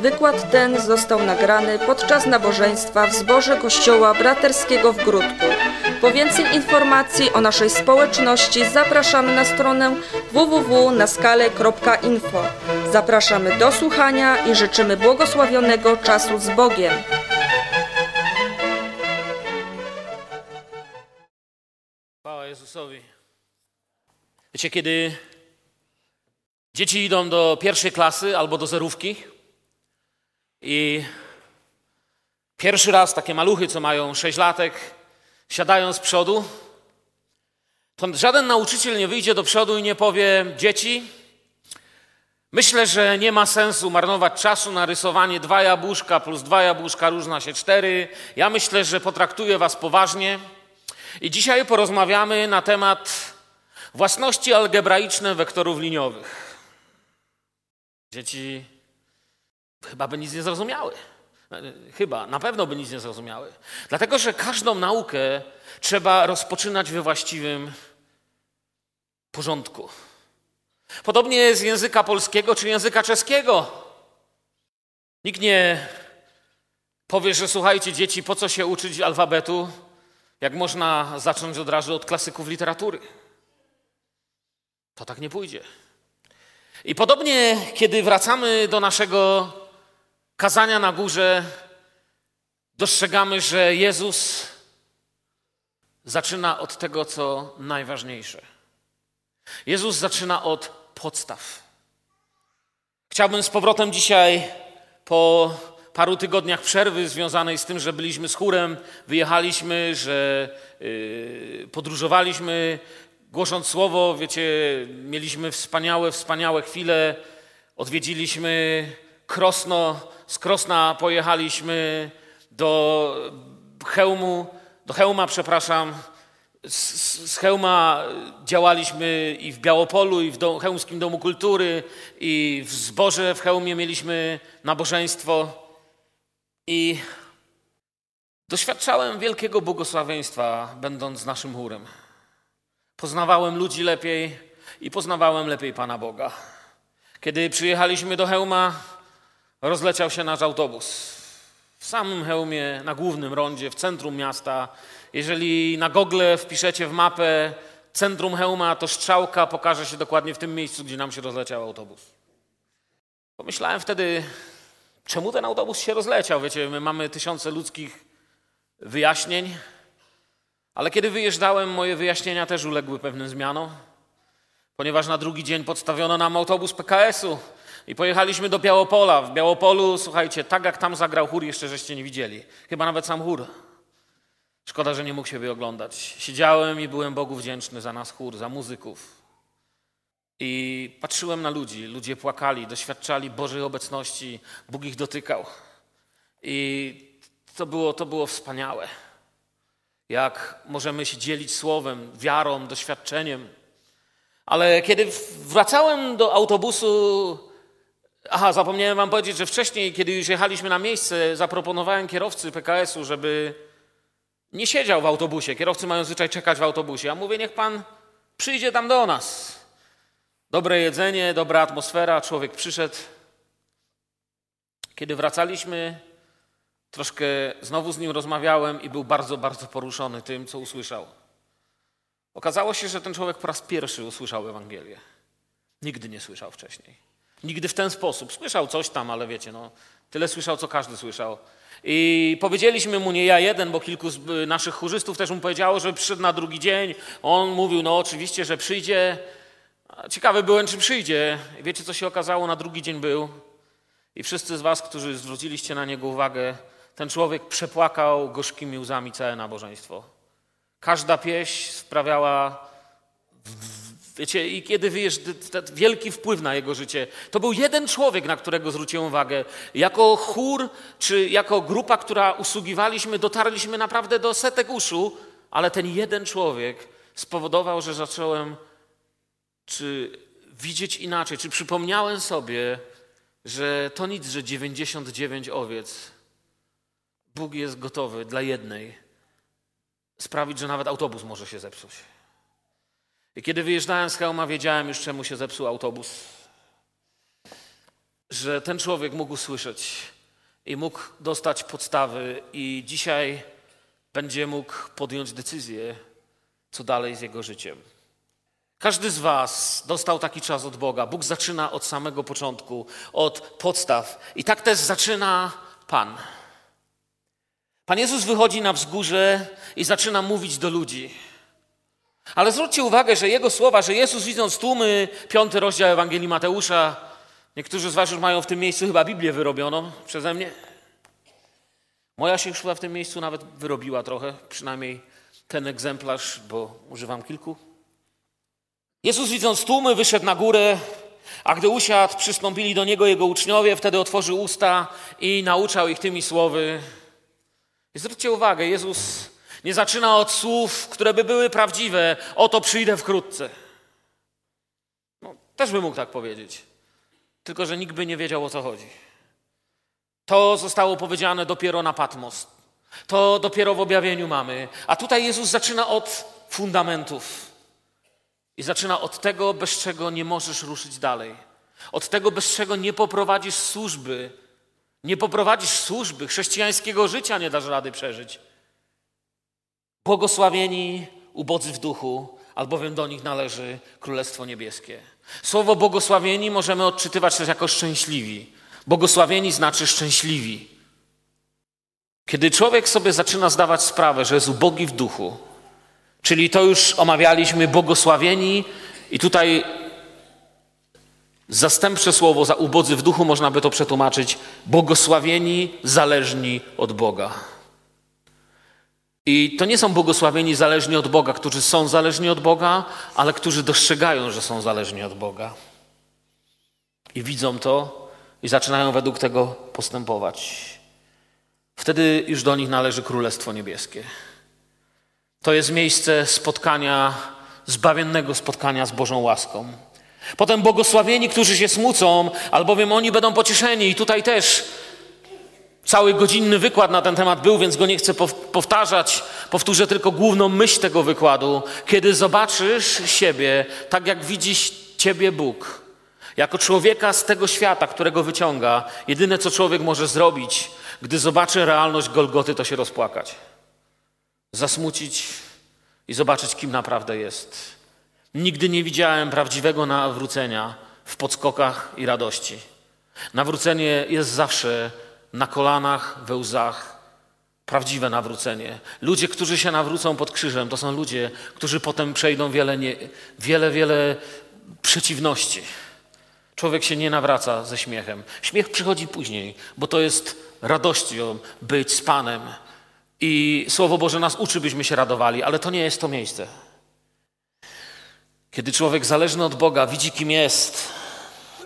wykład ten został nagrany podczas nabożeństwa w zborze Kościoła Braterskiego w Grudku. Po więcej informacji o naszej społeczności zapraszamy na stronę www.naskale.info. Zapraszamy do słuchania i życzymy błogosławionego czasu z Bogiem. Chwała Jezusowi. Wiecie, kiedy dzieci idą do pierwszej klasy albo do zerówki i pierwszy raz takie maluchy, co mają 6 latek, siadają z przodu, to żaden nauczyciel nie wyjdzie do przodu i nie powie: Dzieci, myślę, że nie ma sensu marnować czasu na rysowanie dwa jabłuszka plus dwa jabłuszka równa się cztery. Ja myślę, że potraktuję Was poważnie. I dzisiaj porozmawiamy na temat własności algebraiczne wektorów liniowych. Dzieci chyba by nic nie zrozumiały. Chyba, na pewno by nic nie zrozumiały. Dlatego, że każdą naukę trzeba rozpoczynać we właściwym porządku. Podobnie z języka polskiego czy języka czeskiego. Nikt nie powie, że słuchajcie, dzieci, po co się uczyć alfabetu, jak można zacząć od razu od klasyków literatury. To tak nie pójdzie. I podobnie, kiedy wracamy do naszego kazania na górze, dostrzegamy, że Jezus zaczyna od tego, co najważniejsze. Jezus zaczyna od podstaw. Chciałbym z powrotem dzisiaj po paru tygodniach przerwy związanej z tym, że byliśmy z chórem, wyjechaliśmy, że yy, podróżowaliśmy, głosząc słowo, wiecie, mieliśmy wspaniałe, wspaniałe chwile. Odwiedziliśmy Krosno, z Krosna pojechaliśmy do Chełmu, do Chełma, przepraszam. Z, z działaliśmy i w Białopolu, i w dom, Chełmskim Domu Kultury, i w zborze w Chełmie mieliśmy nabożeństwo. I doświadczałem wielkiego błogosławieństwa, będąc naszym chórem. Poznawałem ludzi lepiej i poznawałem lepiej Pana Boga. Kiedy przyjechaliśmy do Hełma, rozleciał się nasz autobus. W samym Hełmie, na głównym rondzie, w centrum miasta. Jeżeli na Google wpiszecie w mapę centrum Hełma, to strzałka pokaże się dokładnie w tym miejscu, gdzie nam się rozleciał autobus. Pomyślałem wtedy, czemu ten autobus się rozleciał? Wiecie, my mamy tysiące ludzkich wyjaśnień, ale kiedy wyjeżdżałem, moje wyjaśnienia też uległy pewnym zmianom, ponieważ na drugi dzień podstawiono nam autobus PKS-u i pojechaliśmy do Białopola. W Białopolu, słuchajcie, tak jak tam zagrał chór, jeszcze żeście nie widzieli. Chyba nawet sam chór. Szkoda, że nie mógł się oglądać. Siedziałem i byłem Bogu wdzięczny za nas chór, za muzyków. I patrzyłem na ludzi. Ludzie płakali, doświadczali Bożej obecności. Bóg ich dotykał. I to było, to było wspaniałe. Jak możemy się dzielić słowem, wiarą, doświadczeniem. Ale kiedy wracałem do autobusu, aha, zapomniałem wam powiedzieć, że wcześniej, kiedy już jechaliśmy na miejsce, zaproponowałem kierowcy PKS-u, żeby nie siedział w autobusie. Kierowcy mają zwyczaj czekać w autobusie. Ja mówię, niech pan przyjdzie tam do nas. Dobre jedzenie, dobra atmosfera, człowiek przyszedł. Kiedy wracaliśmy, troszkę znowu z nim rozmawiałem i był bardzo, bardzo poruszony tym, co usłyszał. Okazało się, że ten człowiek po raz pierwszy usłyszał Ewangelię. Nigdy nie słyszał wcześniej. Nigdy w ten sposób. Słyszał coś tam, ale wiecie, no, tyle słyszał, co każdy słyszał. I powiedzieliśmy mu, nie ja jeden, bo kilku z naszych chórzystów też mu powiedziało, że przyszedł na drugi dzień. On mówił, no oczywiście, że przyjdzie. Ciekawy byłem, czy przyjdzie. I wiecie, co się okazało? Na drugi dzień był. I wszyscy z was, którzy zwróciliście na niego uwagę, ten człowiek przepłakał gorzkimi łzami całe nabożeństwo. Każda pieśń sprawiała, wiecie, i kiedy wiesz, wielki wpływ na jego życie. To był jeden człowiek, na którego zwróciłem uwagę. Jako chór, czy jako grupa, która usługiwaliśmy, dotarliśmy naprawdę do setek uszu, ale ten jeden człowiek spowodował, że zacząłem czy widzieć inaczej, czy przypomniałem sobie, że to nic, że 99 owiec. Bóg jest gotowy dla jednej sprawić, że nawet autobus może się zepsuć. I kiedy wyjeżdżałem z Chełma, wiedziałem już, czemu się zepsuł autobus. że ten człowiek mógł usłyszeć i mógł dostać podstawy, i dzisiaj będzie mógł podjąć decyzję, co dalej z jego życiem. Każdy z Was dostał taki czas od Boga. Bóg zaczyna od samego początku, od podstaw. I tak też zaczyna Pan. Pan Jezus wychodzi na wzgórze i zaczyna mówić do ludzi. Ale zwróćcie uwagę, że jego słowa, że Jezus widząc tłumy, piąty rozdział Ewangelii Mateusza, niektórzy z Was już mają w tym miejscu chyba Biblię wyrobioną przeze mnie. Moja się już chyba w tym miejscu nawet wyrobiła trochę, przynajmniej ten egzemplarz, bo używam kilku. Jezus widząc tłumy wyszedł na górę, a gdy usiadł, przystąpili do Niego Jego uczniowie, wtedy otworzył usta i nauczał ich tymi słowy. I zwróćcie uwagę, Jezus nie zaczyna od słów, które by były prawdziwe. Oto przyjdę wkrótce. No, też by mógł tak powiedzieć. Tylko, że nikt by nie wiedział, o co chodzi. To zostało powiedziane dopiero na Patmos. To dopiero w objawieniu mamy. A tutaj Jezus zaczyna od fundamentów. I zaczyna od tego, bez czego nie możesz ruszyć dalej. Od tego, bez czego nie poprowadzisz służby. Nie poprowadzisz służby, chrześcijańskiego życia nie dasz rady przeżyć. Błogosławieni ubodzy w duchu, albowiem do nich należy Królestwo Niebieskie. Słowo błogosławieni możemy odczytywać też jako szczęśliwi. Błogosławieni znaczy szczęśliwi. Kiedy człowiek sobie zaczyna zdawać sprawę, że jest ubogi w duchu, czyli to już omawialiśmy, błogosławieni, i tutaj zastępcze słowo za ubodzy w duchu można by to przetłumaczyć błogosławieni, zależni od Boga. I to nie są błogosławieni zależni od Boga, którzy są zależni od Boga, ale którzy dostrzegają, że są zależni od Boga. I widzą to i zaczynają według tego postępować. Wtedy już do nich należy Królestwo Niebieskie. To jest miejsce spotkania, zbawiennego spotkania z Bożą łaską. Potem błogosławieni, którzy się smucą, albowiem oni będą pocieszeni. I tutaj też Cały godzinny wykład na ten temat był, więc go nie chcę powtarzać. Powtórzę tylko główną myśl tego wykładu. Kiedy zobaczysz siebie tak, jak widzi ciebie Bóg, jako człowieka z tego świata, którego wyciąga, jedyne co człowiek może zrobić, gdy zobaczy realność Golgoty, to się rozpłakać. Zasmucić i zobaczyć, kim naprawdę jest. Nigdy nie widziałem prawdziwego nawrócenia w podskokach i radości. Nawrócenie jest zawsze na kolanach, we łzach. Prawdziwe nawrócenie. Ludzie, którzy się nawrócą pod krzyżem, to są ludzie, którzy potem przejdą wiele, nie, wiele, wiele przeciwności. Człowiek się nie nawraca ze śmiechem. Śmiech przychodzi później, bo to jest radością być z Panem. I Słowo Boże nas uczy, byśmy się radowali, ale to nie jest to miejsce. Kiedy człowiek zależny od Boga widzi, kim jest,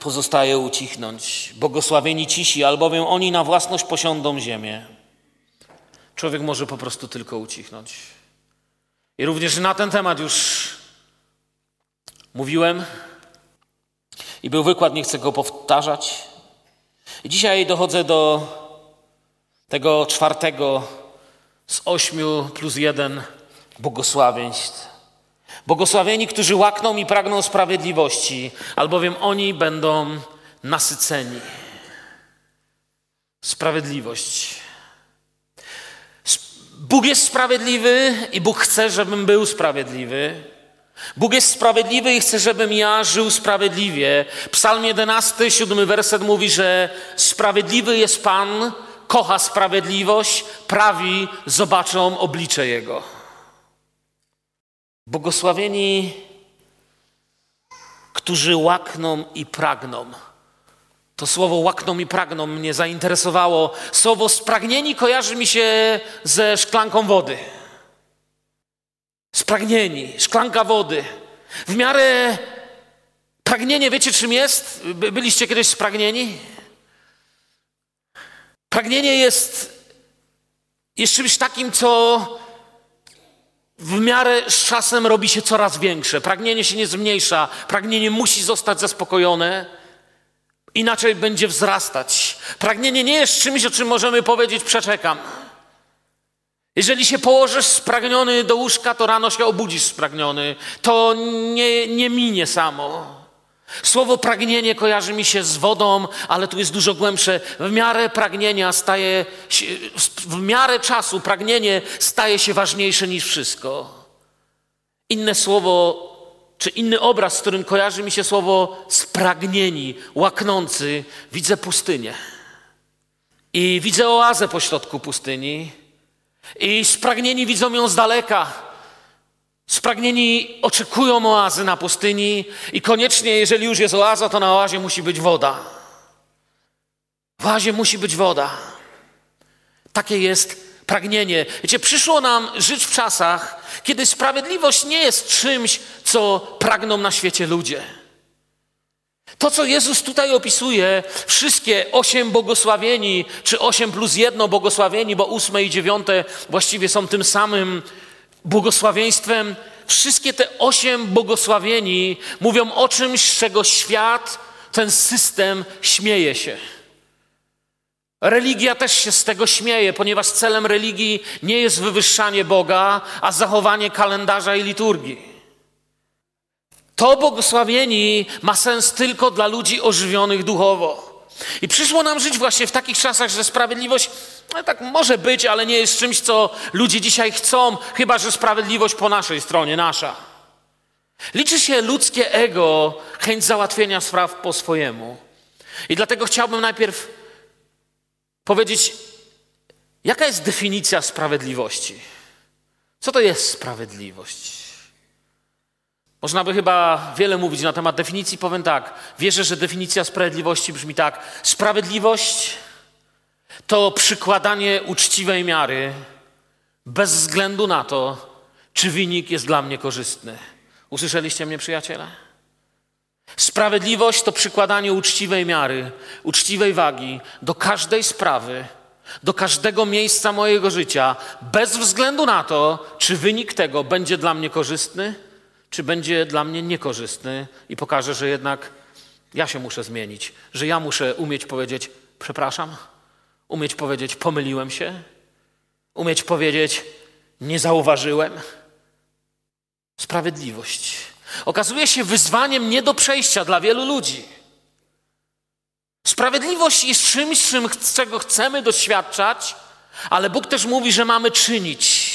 pozostaje ucichnąć. Błogosławieni cisi, albowiem oni na własność posiądą ziemię. Człowiek może po prostu tylko ucichnąć. I również na ten temat już mówiłem i był wykład, nie chcę go powtarzać. I dzisiaj dochodzę do tego czwartego z ośmiu plus jeden błogosławieństw. Błogosławieni, którzy łakną i pragną sprawiedliwości, albowiem oni będą nasyceni. Sprawiedliwość. Bóg jest sprawiedliwy i Bóg chce, żebym był sprawiedliwy. Bóg jest sprawiedliwy i chce, żebym ja żył sprawiedliwie. Psalm 11, siódmy werset mówi, że sprawiedliwy jest Pan, kocha sprawiedliwość, prawi zobaczą oblicze Jego. Błogosławieni, którzy łakną i pragną. To słowo łakną i pragną mnie zainteresowało. Słowo spragnieni kojarzy mi się ze szklanką wody. Spragnieni, szklanka wody. W miarę pragnienie, wiecie czym jest? Byliście kiedyś spragnieni? Pragnienie jest, jest czymś takim, co w miarę z czasem robi się coraz większe. Pragnienie się nie zmniejsza, pragnienie musi zostać zaspokojone, inaczej będzie wzrastać. Pragnienie nie jest czymś, o czym możemy powiedzieć przeczekam. Jeżeli się położysz spragniony do łóżka, to rano się obudzisz spragniony. To nie, nie minie samo. Słowo pragnienie kojarzy mi się z wodą, ale tu jest dużo głębsze. W miarę pragnienia staje się, w miarę czasu pragnienie staje się ważniejsze niż wszystko. Inne słowo, czy inny obraz, z którym kojarzy mi się słowo spragnieni, łaknący, widzę pustynię. I widzę oazę pośrodku pustyni. I spragnieni widzą ją z daleka. Spragnieni oczekują oazy na pustyni i koniecznie, jeżeli już jest oaza, to na oazie musi być woda. W oazie musi być woda. Takie jest pragnienie. Wiecie, przyszło nam żyć w czasach, kiedy sprawiedliwość nie jest czymś, co pragną na świecie ludzie. To, co Jezus tutaj opisuje, wszystkie osiem błogosławieni, czy osiem plus jedno błogosławieni, bo ósme i dziewiąte właściwie są tym samym błogosławieństwem. Wszystkie te osiem błogosławieni mówią o czymś, czego świat, ten system śmieje się. Religia też się z tego śmieje, ponieważ celem religii nie jest wywyższanie Boga, a zachowanie kalendarza i liturgii. To błogosławieni ma sens tylko dla ludzi ożywionych duchowo. I przyszło nam żyć właśnie w takich czasach, że sprawiedliwość no tak może być, ale nie jest czymś, co ludzie dzisiaj chcą, chyba że sprawiedliwość po naszej stronie, nasza. Liczy się ludzkie ego, chęć załatwienia spraw po swojemu. I dlatego chciałbym najpierw powiedzieć, jaka jest definicja sprawiedliwości? Co to jest sprawiedliwość? Można by chyba wiele mówić na temat definicji. Powiem tak. Wierzę, że definicja sprawiedliwości brzmi tak. Sprawiedliwość to przykładanie uczciwej miary bez względu na to, czy wynik jest dla mnie korzystny. Usłyszeliście mnie, przyjaciele? Sprawiedliwość to przykładanie uczciwej miary, uczciwej wagi do każdej sprawy, do każdego miejsca mojego życia, bez względu na to, czy wynik tego będzie dla mnie korzystny, czy będzie dla mnie niekorzystny i pokaże, że jednak ja się muszę zmienić, że ja muszę umieć powiedzieć przepraszam, umieć powiedzieć pomyliłem się, umieć powiedzieć nie zauważyłem. Sprawiedliwość okazuje się wyzwaniem nie do przejścia dla wielu ludzi. Sprawiedliwość jest czymś, czym, czego chcemy doświadczać, ale Bóg też mówi, że mamy czynić.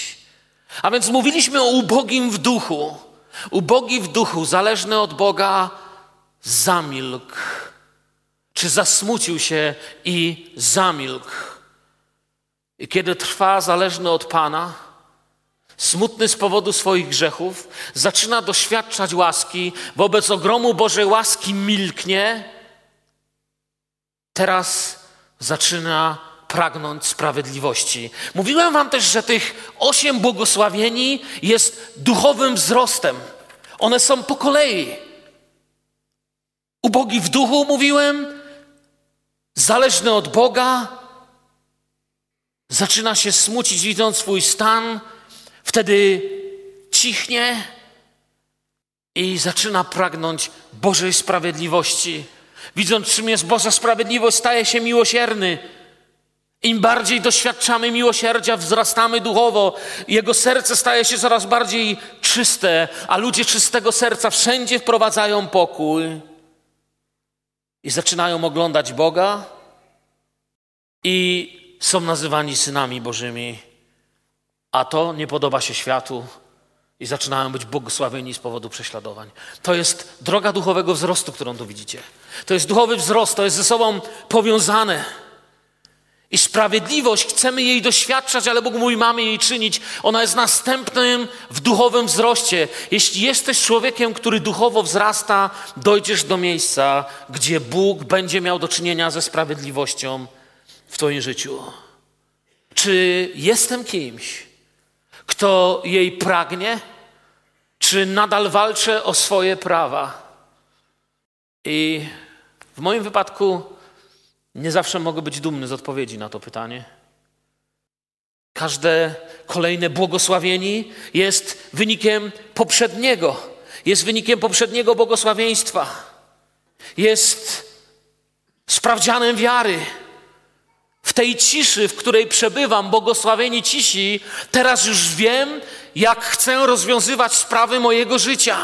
A więc mówiliśmy o ubogim w duchu. Ubogi w duchu, zależny od Boga, zamilkł. Czy zasmucił się i zamilkł. I kiedy trwa zależny od Pana, smutny z powodu swoich grzechów, zaczyna doświadczać łaski, wobec ogromu Bożej łaski milknie, teraz zaczyna pragnąć sprawiedliwości. Mówiłem Wam też, że tych osiem błogosławieni jest duchowym wzrostem. One są po kolei. Ubogi w duchu, mówiłem, zależny od Boga, zaczyna się smucić, widząc swój stan, wtedy cichnie i zaczyna pragnąć Bożej sprawiedliwości. Widząc, czym jest Boża sprawiedliwość, staje się miłosierny im bardziej doświadczamy miłosierdzia, wzrastamy duchowo, jego serce staje się coraz bardziej czyste, a ludzie czystego serca wszędzie wprowadzają pokój i zaczynają oglądać Boga i są nazywani synami Bożymi. A to nie podoba się światu i zaczynają być błogosławieni z powodu prześladowań. To jest droga duchowego wzrostu, którą tu widzicie. To jest duchowy wzrost, to jest ze sobą powiązane. I sprawiedliwość, chcemy jej doświadczać, ale Bóg mówi, mamy jej czynić. Ona jest następnym w duchowym wzroście. Jeśli jesteś człowiekiem, który duchowo wzrasta, dojdziesz do miejsca, gdzie Bóg będzie miał do czynienia ze sprawiedliwością w Twoim życiu. Czy jestem kimś, kto jej pragnie, czy nadal walczę o swoje prawa? I w moim wypadku nie zawsze mogę być dumny z odpowiedzi na to pytanie. Każde kolejne błogosławieni jest wynikiem poprzedniego, jest wynikiem poprzedniego błogosławieństwa, jest sprawdzianem wiary. W tej ciszy, w której przebywam, błogosławieni cisi, teraz już wiem, jak chcę rozwiązywać sprawy mojego życia.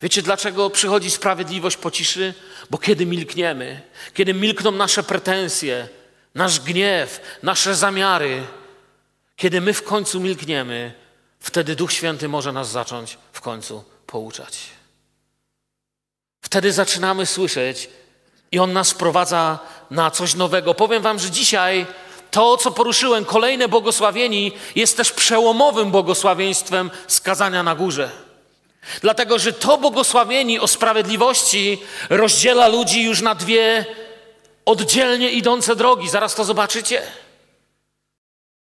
Wiecie, dlaczego przychodzi sprawiedliwość po ciszy? Bo kiedy milkniemy, kiedy milkną nasze pretensje, nasz gniew, nasze zamiary, kiedy my w końcu milkniemy, wtedy Duch Święty może nas zacząć w końcu pouczać. Wtedy zaczynamy słyszeć i On nas prowadza na coś nowego. Powiem Wam, że dzisiaj to, co poruszyłem, kolejne błogosławieni, jest też przełomowym błogosławieństwem skazania na górze. Dlatego, że to błogosławieni o sprawiedliwości rozdziela ludzi już na dwie oddzielnie idące drogi. Zaraz to zobaczycie.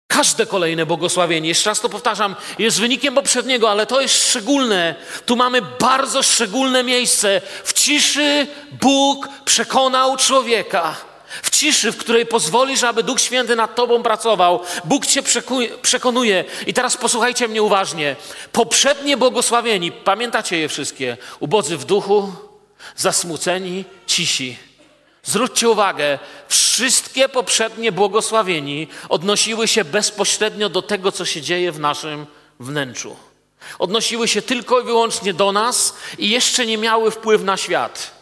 Każde kolejne błogosławienie, jeszcze raz to powtarzam, jest wynikiem poprzedniego, ale to jest szczególne. Tu mamy bardzo szczególne miejsce. W ciszy Bóg przekonał człowieka. W ciszy, w której pozwolisz, aby Duch Święty nad tobą pracował. Bóg cię przekonuje. I teraz posłuchajcie mnie uważnie. Poprzednie błogosławieni, pamiętacie je wszystkie? Ubodzy w duchu, zasmuceni, cisi. Zwróćcie uwagę, wszystkie poprzednie błogosławieni odnosiły się bezpośrednio do tego, co się dzieje w naszym wnętrzu. Odnosiły się tylko i wyłącznie do nas i jeszcze nie miały wpływu na świat.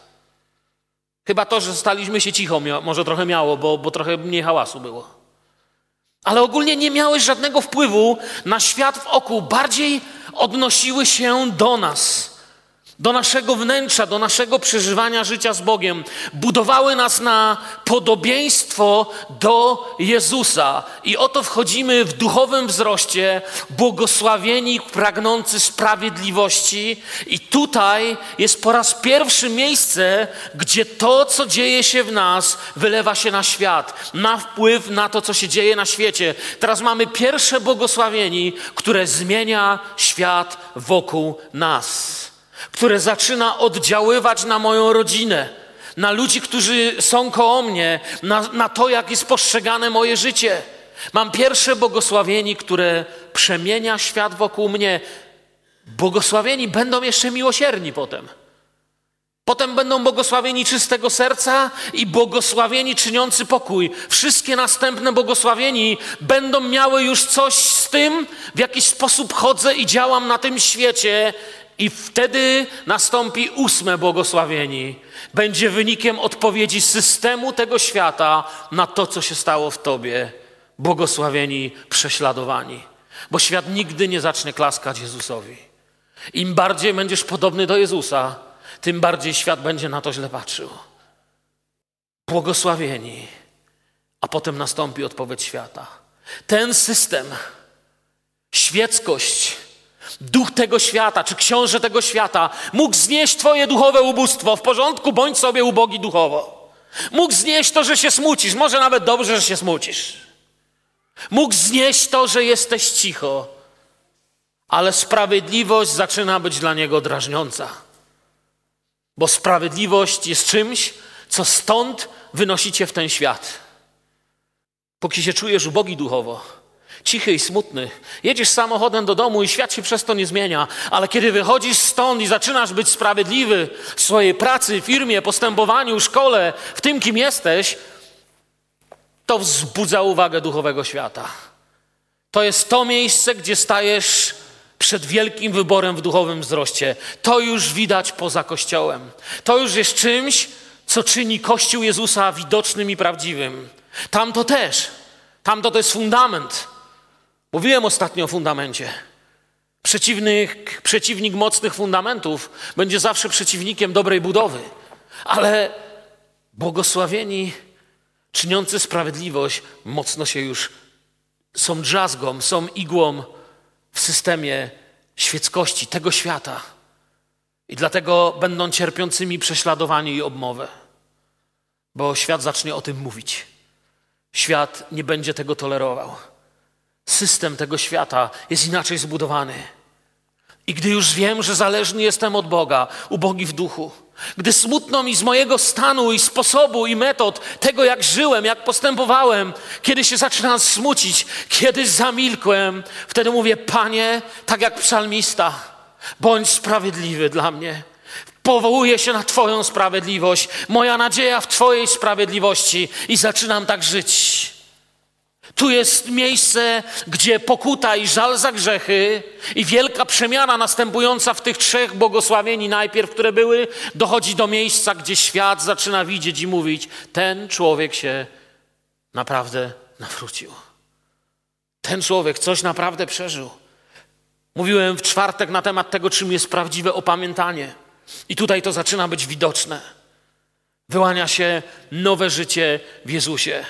Chyba to, że staliśmy się cicho, może trochę miało, bo, bo trochę mniej hałasu było. Ale ogólnie nie miały żadnego wpływu na świat wokół, bardziej odnosiły się do nas do naszego wnętrza, do naszego przeżywania życia z Bogiem. Budowały nas na podobieństwo do Jezusa. I oto wchodzimy w duchowym wzroście, błogosławieni, pragnący sprawiedliwości. I tutaj jest po raz pierwszy miejsce, gdzie to, co dzieje się w nas, wylewa się na świat, ma wpływ na to, co się dzieje na świecie. Teraz mamy pierwsze błogosławieni, które zmienia świat wokół nas które zaczyna oddziaływać na moją rodzinę, na ludzi, którzy są koło mnie, na, na to, jak jest postrzegane moje życie. Mam pierwsze błogosławieni, które przemienia świat wokół mnie. Błogosławieni będą jeszcze miłosierni potem. Potem będą błogosławieni czystego serca i błogosławieni czyniący pokój. Wszystkie następne błogosławieni będą miały już coś z tym, w jaki sposób chodzę i działam na tym świecie i wtedy nastąpi ósme błogosławieni. Będzie wynikiem odpowiedzi systemu tego świata na to, co się stało w tobie. Błogosławieni, prześladowani. Bo świat nigdy nie zacznie klaskać Jezusowi. Im bardziej będziesz podobny do Jezusa, tym bardziej świat będzie na to źle patrzył. Błogosławieni, a potem nastąpi odpowiedź świata. Ten system, świeckość, duch tego świata, czy książę tego świata mógł znieść Twoje duchowe ubóstwo. W porządku, bądź sobie ubogi duchowo. Mógł znieść to, że się smucisz, może nawet dobrze, że się smucisz. Mógł znieść to, że jesteś cicho, ale sprawiedliwość zaczyna być dla niego drażniąca. Bo sprawiedliwość jest czymś, co stąd wynosicie w ten świat. Póki się czujesz ubogi duchowo, cichy i smutny. Jedziesz samochodem do domu i świat się przez to nie zmienia, ale kiedy wychodzisz stąd i zaczynasz być sprawiedliwy w swojej pracy, firmie, postępowaniu, szkole, w tym, kim jesteś, to wzbudza uwagę duchowego świata. To jest to miejsce, gdzie stajesz przed wielkim wyborem w duchowym wzroście. To już widać poza Kościołem. To już jest czymś, co czyni Kościół Jezusa widocznym i prawdziwym. Tam to też. Tam to jest fundament. Mówiłem ostatnio o fundamencie. Przeciwnik, przeciwnik mocnych fundamentów będzie zawsze przeciwnikiem dobrej budowy, ale błogosławieni, czyniący sprawiedliwość, mocno się już są drzazgą, są igłą w systemie świeckości tego świata. I dlatego będą cierpiącymi prześladowani i obmowę, bo świat zacznie o tym mówić. Świat nie będzie tego tolerował system tego świata jest inaczej zbudowany. I gdy już wiem, że zależny jestem od Boga, ubogi w duchu, gdy smutno mi z mojego stanu i sposobu i metod, tego jak żyłem, jak postępowałem, kiedy się zaczynam smucić, kiedy zamilkłem, wtedy mówię: Panie, tak jak psalmista, bądź sprawiedliwy dla mnie. Powołuję się na Twoją sprawiedliwość, moja nadzieja w Twojej sprawiedliwości i zaczynam tak żyć. Tu jest miejsce, gdzie pokuta i żal za grzechy i wielka przemiana następująca w tych trzech błogosławieni najpierw, które były, dochodzi do miejsca, gdzie świat zaczyna widzieć i mówić: ten człowiek się naprawdę nawrócił. Ten człowiek coś naprawdę przeżył. Mówiłem w czwartek na temat tego, czym jest prawdziwe opamiętanie. I tutaj to zaczyna być widoczne. Wyłania się nowe życie w Jezusie.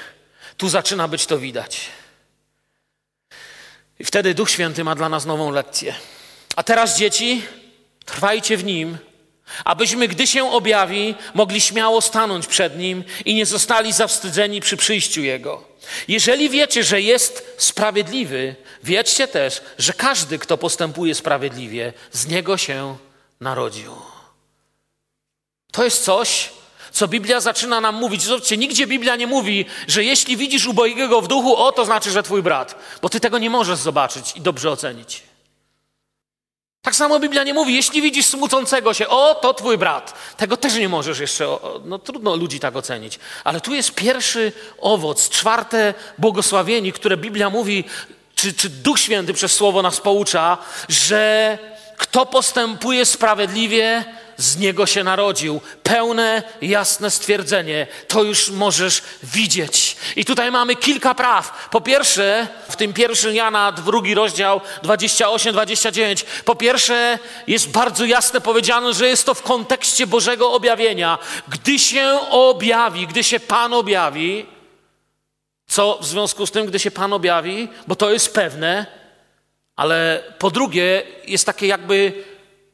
Tu zaczyna być to widać. I wtedy Duch Święty ma dla nas nową lekcję. A teraz, dzieci, trwajcie w nim, abyśmy, gdy się objawi, mogli śmiało stanąć przed nim i nie zostali zawstydzeni przy przyjściu Jego. Jeżeli wiecie, że jest sprawiedliwy, wiedzcie też, że każdy, kto postępuje sprawiedliwie, z niego się narodził. To jest coś, co Biblia zaczyna nam mówić. Zobaczcie, nigdzie Biblia nie mówi, że jeśli widzisz ubogiego w duchu, o, to znaczy, że twój brat, bo ty tego nie możesz zobaczyć i dobrze ocenić. Tak samo Biblia nie mówi, jeśli widzisz smucącego się, o, to twój brat. Tego też nie możesz jeszcze, no trudno ludzi tak ocenić. Ale tu jest pierwszy owoc, czwarte błogosławieni, które Biblia mówi, czy, czy Duch Święty przez Słowo nas poucza, że kto postępuje sprawiedliwie, z niego się narodził. Pełne, jasne stwierdzenie. To już możesz widzieć. I tutaj mamy kilka praw. Po pierwsze, w tym pierwszym Jana, drugi rozdział 28-29, po pierwsze jest bardzo jasne powiedziane, że jest to w kontekście Bożego objawienia. Gdy się objawi, gdy się Pan objawi, co w związku z tym, gdy się Pan objawi, bo to jest pewne, ale po drugie jest takie jakby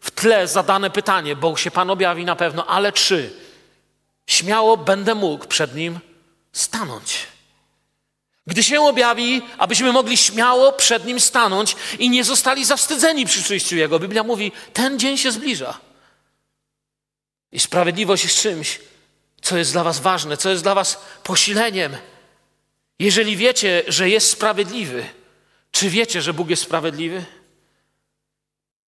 w tle zadane pytanie, bo się Pan objawi na pewno, ale czy śmiało będę mógł przed Nim stanąć? Gdy się objawi, abyśmy mogli śmiało przed Nim stanąć i nie zostali zawstydzeni przy przyjściu Jego. Biblia mówi, ten dzień się zbliża. I sprawiedliwość jest czymś, co jest dla Was ważne, co jest dla Was posileniem. Jeżeli wiecie, że jest sprawiedliwy, czy wiecie, że Bóg jest sprawiedliwy?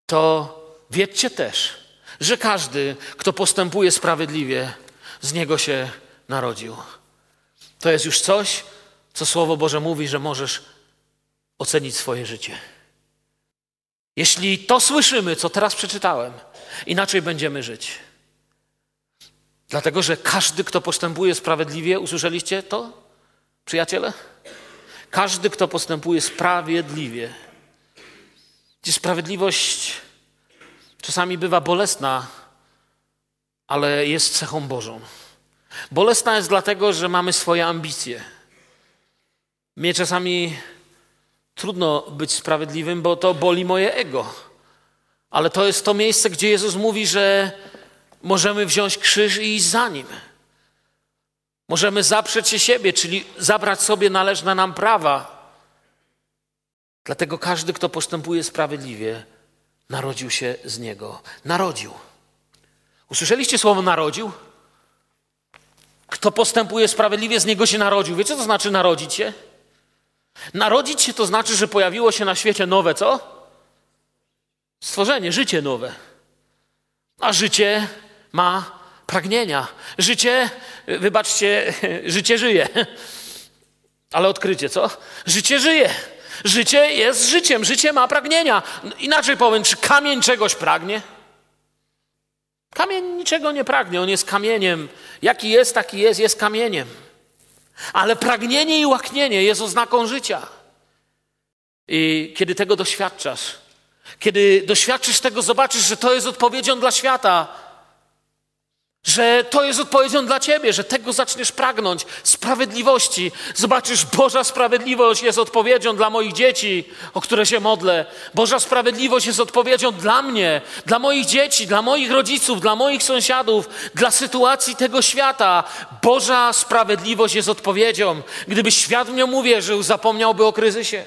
To wiedzcie też, że każdy, kto postępuje sprawiedliwie, z niego się narodził. To jest już coś, co Słowo Boże mówi, że możesz ocenić swoje życie. Jeśli to słyszymy, co teraz przeczytałem, inaczej będziemy żyć. Dlatego, że każdy, kto postępuje sprawiedliwie, usłyszeliście to, przyjaciele? Każdy, kto postępuje sprawiedliwie. Gdzie sprawiedliwość czasami bywa bolesna, ale jest cechą Bożą. Bolesna jest dlatego, że mamy swoje ambicje. Mnie czasami trudno być sprawiedliwym, bo to boli moje ego. Ale to jest to miejsce, gdzie Jezus mówi, że możemy wziąć krzyż i iść za nim. Możemy zaprzeć się siebie, czyli zabrać sobie należne nam prawa. Dlatego każdy, kto postępuje sprawiedliwie, narodził się z niego. Narodził. Usłyszeliście słowo narodził? Kto postępuje sprawiedliwie, z niego się narodził. Wiecie, co to znaczy narodzić się? Narodzić się to znaczy, że pojawiło się na świecie nowe co? Stworzenie, życie nowe. A życie ma pragnienia. Życie, wybaczcie, życie żyje. Ale odkrycie, co? Życie żyje. Życie jest życiem, życie ma pragnienia. Inaczej powiem, czy kamień czegoś pragnie? Kamień niczego nie pragnie, on jest kamieniem. Jaki jest, taki jest, jest kamieniem. Ale pragnienie i łaknienie jest oznaką życia. I kiedy tego doświadczasz, kiedy doświadczysz tego, zobaczysz, że to jest odpowiedzią dla świata, że to jest odpowiedzią dla ciebie, że tego zaczniesz pragnąć sprawiedliwości. Zobaczysz, Boża sprawiedliwość jest odpowiedzią dla moich dzieci, o które się modlę. Boża sprawiedliwość jest odpowiedzią dla mnie, dla moich dzieci, dla moich rodziców, dla moich sąsiadów, dla sytuacji tego świata. Boża sprawiedliwość jest odpowiedzią. Gdyby świat w nią uwierzył, zapomniałby o kryzysie.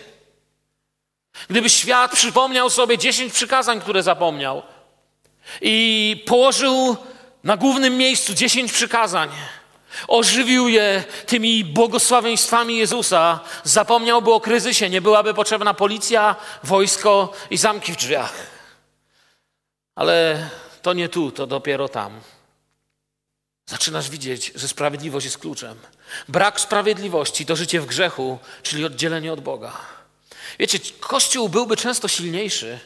Gdyby świat przypomniał sobie dziesięć przykazań, które zapomniał i położył na głównym miejscu dziesięć przykazań. Ożywił je tymi błogosławieństwami Jezusa. Zapomniałby o kryzysie, nie byłaby potrzebna policja, wojsko i zamki w drzwiach. Ale to nie tu, to dopiero tam. zaczynasz widzieć, że sprawiedliwość jest kluczem. Brak sprawiedliwości to życie w grzechu, czyli oddzielenie od Boga. Wiecie, Kościół byłby często silniejszy,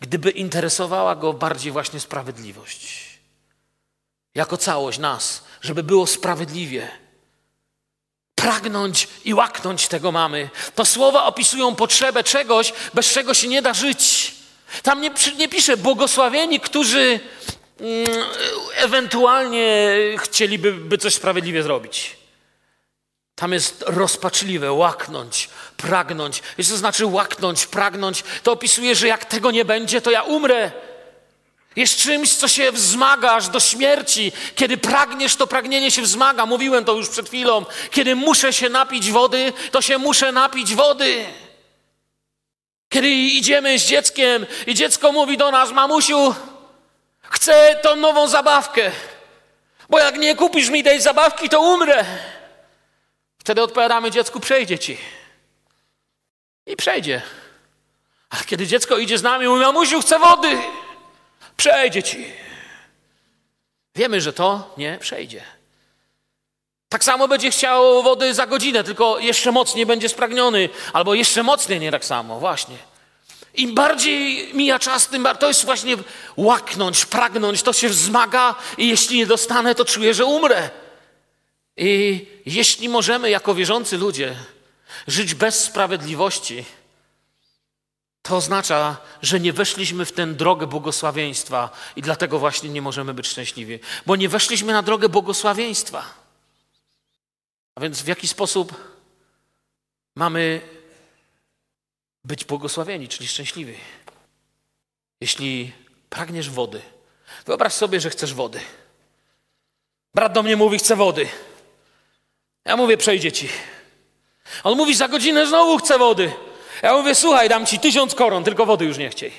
gdyby interesowała go bardziej właśnie sprawiedliwość. Jako całość nas, żeby było sprawiedliwie. Pragnąć i łaknąć tego mamy. To słowa opisują potrzebę czegoś, bez czego się nie da żyć. Tam nie, nie pisze błogosławieni, którzy mm, ewentualnie chcieliby by coś sprawiedliwie zrobić. Tam jest rozpaczliwe, łaknąć, pragnąć. Jeśli to znaczy łaknąć, pragnąć, to opisuje, że jak tego nie będzie, to ja umrę. Jest czymś, co się wzmaga aż do śmierci. Kiedy pragniesz, to pragnienie się wzmaga. Mówiłem to już przed chwilą. Kiedy muszę się napić wody, to się muszę napić wody. Kiedy idziemy z dzieckiem i dziecko mówi do nas, mamusiu, chcę tą nową zabawkę, bo jak nie kupisz mi tej zabawki, to umrę. Wtedy odpowiadamy dziecku, przejdzie ci. I przejdzie. Ale kiedy dziecko idzie z nami, mówi, mamusiu, chcę wody, przejdzie ci. Wiemy, że to nie przejdzie. Tak samo będzie chciał wody za godzinę, tylko jeszcze mocniej będzie spragniony, albo jeszcze mocniej nie tak samo, właśnie. Im bardziej mija czas, tym bardziej, to jest właśnie łaknąć, pragnąć, to się wzmaga i jeśli nie dostanę, to czuję, że umrę. I jeśli możemy jako wierzący ludzie żyć bez sprawiedliwości, to oznacza, że nie weszliśmy w tę drogę błogosławieństwa i dlatego właśnie nie możemy być szczęśliwi, bo nie weszliśmy na drogę błogosławieństwa. A więc w jaki sposób mamy być błogosławieni, czyli szczęśliwi? Jeśli pragniesz wody, wyobraź sobie, że chcesz wody. Brat do mnie mówi, chce wody. Ja mówię, przejdzie ci. On mówi, za godzinę znowu chce wody. Ja mówię, słuchaj, dam ci tysiąc koron, tylko wody już nie chciej.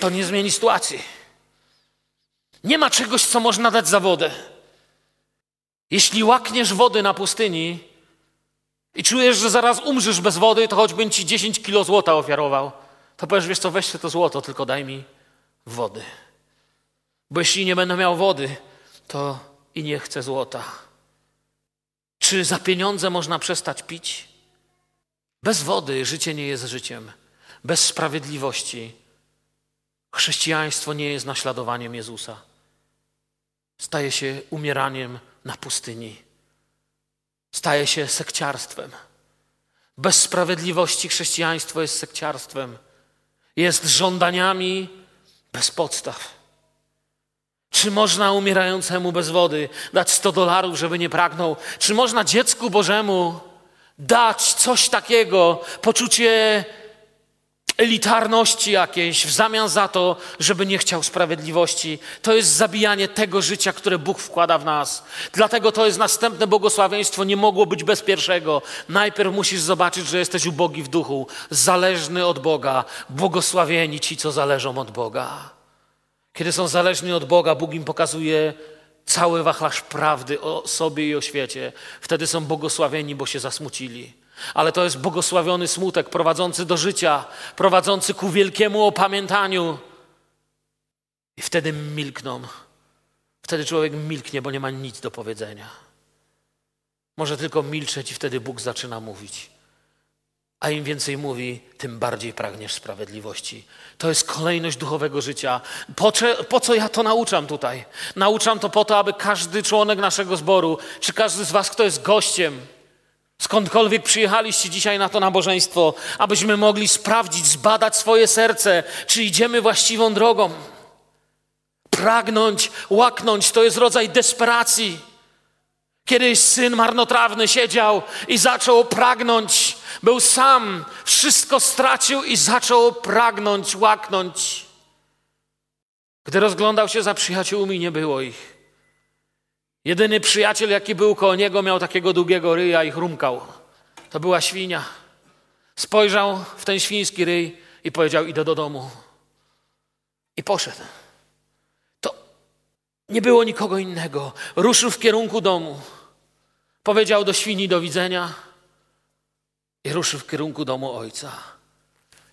To nie zmieni sytuacji. Nie ma czegoś, co można dać za wodę. Jeśli łakniesz wody na pustyni i czujesz, że zaraz umrzesz bez wody, to choćbym ci 10 kilo złota ofiarował, to powiesz, wiesz co, weź to złoto, tylko daj mi wody. Bo jeśli nie będę miał wody, to i nie chcę złota. Czy za pieniądze można przestać pić? Bez wody życie nie jest życiem. Bez sprawiedliwości chrześcijaństwo nie jest naśladowaniem Jezusa. Staje się umieraniem na pustyni. Staje się sekciarstwem. Bez sprawiedliwości chrześcijaństwo jest sekciarstwem. Jest żądaniami bez podstaw. Czy można umierającemu bez wody dać 100 dolarów, żeby nie pragnął? Czy można dziecku Bożemu dać coś takiego, poczucie elitarności jakiejś w zamian za to, żeby nie chciał sprawiedliwości. To jest zabijanie tego życia, które Bóg wkłada w nas. Dlatego to jest następne błogosławieństwo, nie mogło być bez pierwszego. Najpierw musisz zobaczyć, że jesteś ubogi w duchu, zależny od Boga, błogosławieni ci, co zależą od Boga. Kiedy są zależni od Boga, Bóg im pokazuje cały wachlarz prawdy o sobie i o świecie. Wtedy są błogosławieni, bo się zasmucili. Ale to jest błogosławiony smutek prowadzący do życia, prowadzący ku wielkiemu opamiętaniu. I wtedy milkną. Wtedy człowiek milknie, bo nie ma nic do powiedzenia. Może tylko milczeć i wtedy Bóg zaczyna mówić. A im więcej mówi, tym bardziej pragniesz sprawiedliwości. To jest kolejność duchowego życia. Po, po, co ja to nauczam tutaj? Nauczam to po to, aby każdy członek naszego zboru, czy każdy z Was, kto jest gościem, skądkolwiek przyjechaliście dzisiaj na to nabożeństwo, abyśmy mogli sprawdzić, zbadać swoje serce, czy idziemy właściwą drogą. Pragnąć, łaknąć to jest rodzaj desperacji. Kiedyś syn marnotrawny siedział i zaczął pragnąć. Był sam, wszystko stracił i zaczął pragnąć, łaknąć. Gdy rozglądał się za przyjaciółmi, nie było ich. Jedyny przyjaciel, jaki był koło niego, miał takiego długiego ryja i chrumkał. To była świnia. Spojrzał w ten świński ryj i powiedział: Idę do domu. I poszedł. To nie było nikogo innego. Ruszył w kierunku domu. Powiedział do świni do widzenia i ruszył w kierunku domu ojca.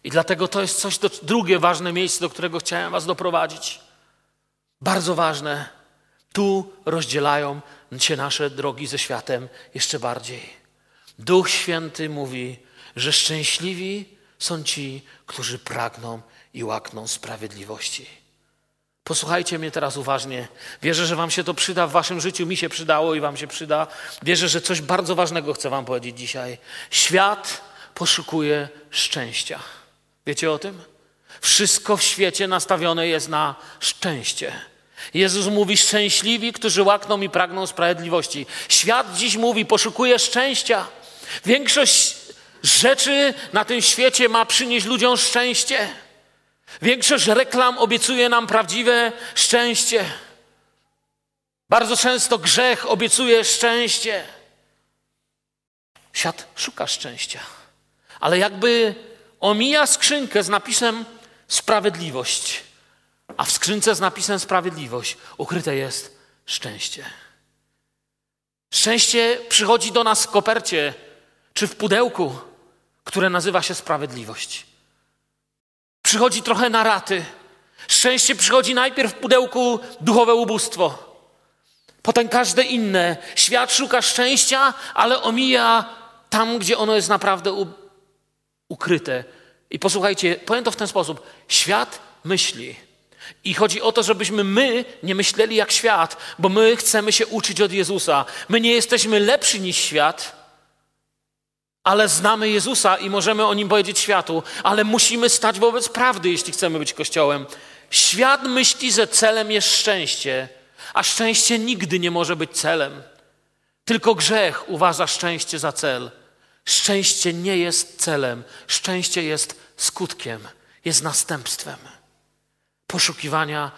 I dlatego to jest coś, to drugie ważne miejsce, do którego chciałem Was doprowadzić. Bardzo ważne. Tu rozdzielają się nasze drogi ze światem jeszcze bardziej. Duch Święty mówi, że szczęśliwi są ci, którzy pragną i łakną sprawiedliwości. Posłuchajcie mnie teraz uważnie. Wierzę, że Wam się to przyda w Waszym życiu, mi się przydało i Wam się przyda. Wierzę, że coś bardzo ważnego chcę Wam powiedzieć dzisiaj. Świat poszukuje szczęścia. Wiecie o tym? Wszystko w świecie nastawione jest na szczęście. Jezus mówi: Szczęśliwi, którzy łakną i pragną sprawiedliwości. Świat dziś mówi: Poszukuje szczęścia. Większość rzeczy na tym świecie ma przynieść ludziom szczęście. Większość reklam obiecuje nam prawdziwe szczęście. Bardzo często grzech obiecuje szczęście. Świat szuka szczęścia, ale jakby omija skrzynkę z napisem sprawiedliwość, a w skrzynce z napisem sprawiedliwość ukryte jest szczęście. Szczęście przychodzi do nas w kopercie czy w pudełku, które nazywa się sprawiedliwość. Przychodzi trochę na raty. Szczęście przychodzi najpierw w pudełku duchowe ubóstwo, potem każde inne. Świat szuka szczęścia, ale omija tam, gdzie ono jest naprawdę ukryte. I posłuchajcie, powiem to w ten sposób. Świat myśli. I chodzi o to, żebyśmy my nie myśleli jak świat, bo my chcemy się uczyć od Jezusa. My nie jesteśmy lepsi niż świat, ale znamy Jezusa i możemy o nim powiedzieć światu, ale musimy stać wobec prawdy, jeśli chcemy być Kościołem. Świat myśli, że celem jest szczęście, a szczęście nigdy nie może być celem. Tylko grzech uważa szczęście za cel. Szczęście nie jest celem, szczęście jest skutkiem, jest następstwem poszukiwania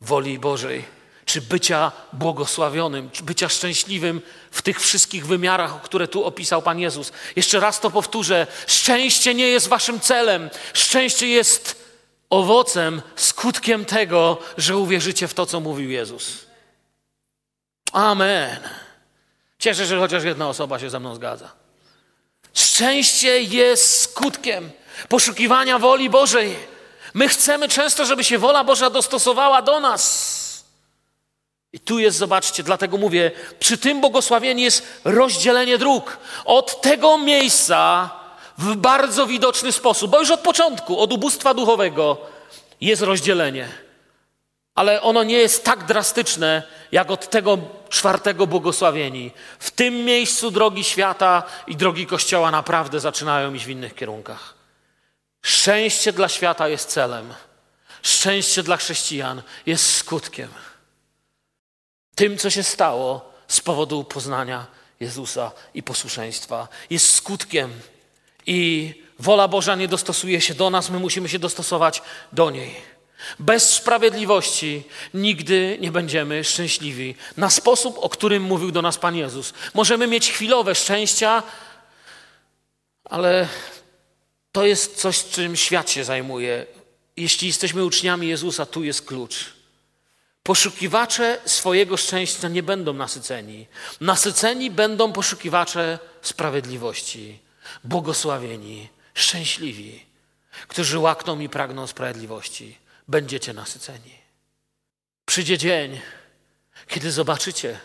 woli Bożej, czy bycia błogosławionym, czy bycia szczęśliwym w tych wszystkich wymiarach, które tu opisał Pan Jezus. Jeszcze raz to powtórzę: szczęście nie jest Waszym celem, szczęście jest owocem, skutkiem tego, że uwierzycie w to, co mówił Jezus. Amen. Cieszę się, że chociaż jedna osoba się ze mną zgadza. Szczęście jest skutkiem poszukiwania woli Bożej. My chcemy często, żeby się wola Boża dostosowała do nas. I tu jest, zobaczcie, dlatego mówię, przy tym błogosławieniu jest rozdzielenie dróg. Od tego miejsca w bardzo widoczny sposób, bo już od początku, od ubóstwa duchowego jest rozdzielenie. Ale ono nie jest tak drastyczne, jak od tego czwartego błogosławieni. W tym miejscu drogi świata i drogi Kościoła naprawdę zaczynają iść w innych kierunkach. Szczęście dla świata jest celem. Szczęście dla chrześcijan jest skutkiem. Tym, co się stało z powodu poznania Jezusa i posłuszeństwa, jest skutkiem. I wola Boża nie dostosuje się do nas, my musimy się dostosować do niej. Bez sprawiedliwości nigdy nie będziemy szczęśliwi. Na sposób, o którym mówił do nas Pan Jezus. Możemy mieć chwilowe szczęścia, ale to jest coś, czym świat się zajmuje. Jeśli jesteśmy uczniami Jezusa, tu jest klucz. Poszukiwacze swojego szczęścia nie będą nasyceni. Nasyceni będą poszukiwacze sprawiedliwości, błogosławieni, szczęśliwi, którzy łakną i pragną sprawiedliwości. Będziecie nasyceni. Przyjdzie dzień, kiedy zobaczycie,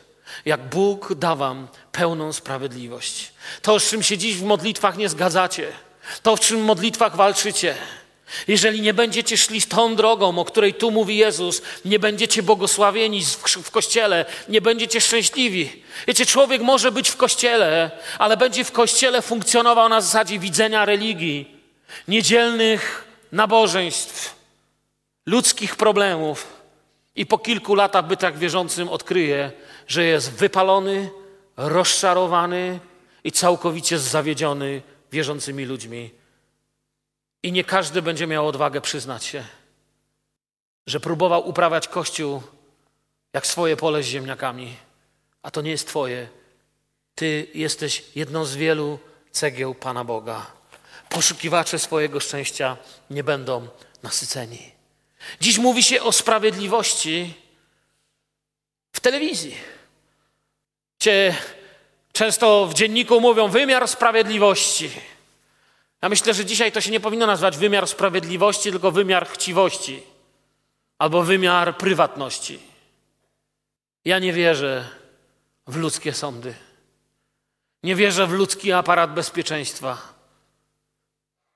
jak Bóg da wam pełną sprawiedliwość. To, z czym się dziś w modlitwach nie zgadzacie, to, w czym w modlitwach walczycie, jeżeli nie będziecie szli tą drogą, o której tu mówi Jezus, nie będziecie błogosławieni w kościele, nie będziecie szczęśliwi. Wiecie, człowiek może być w kościele, ale będzie w kościele funkcjonował na zasadzie widzenia religii, niedzielnych nabożeństw, ludzkich problemów i po kilku latach bytach wierzącym odkryje, że jest wypalony, rozczarowany i całkowicie zawiedziony wierzącymi ludźmi i nie każdy będzie miał odwagę przyznać się, że próbował uprawiać Kościół jak swoje pole z ziemniakami, a to nie jest Twoje. Ty jesteś jedną z wielu cegieł Pana Boga. Poszukiwacze swojego szczęścia nie będą nasyceni. Dziś mówi się o sprawiedliwości w telewizji. Cię często w dzienniku mówią wymiar sprawiedliwości. Ja myślę, że dzisiaj to się nie powinno nazywać wymiar sprawiedliwości, tylko wymiar chciwości albo wymiar prywatności. Ja nie wierzę w ludzkie sądy. Nie wierzę w ludzki aparat bezpieczeństwa.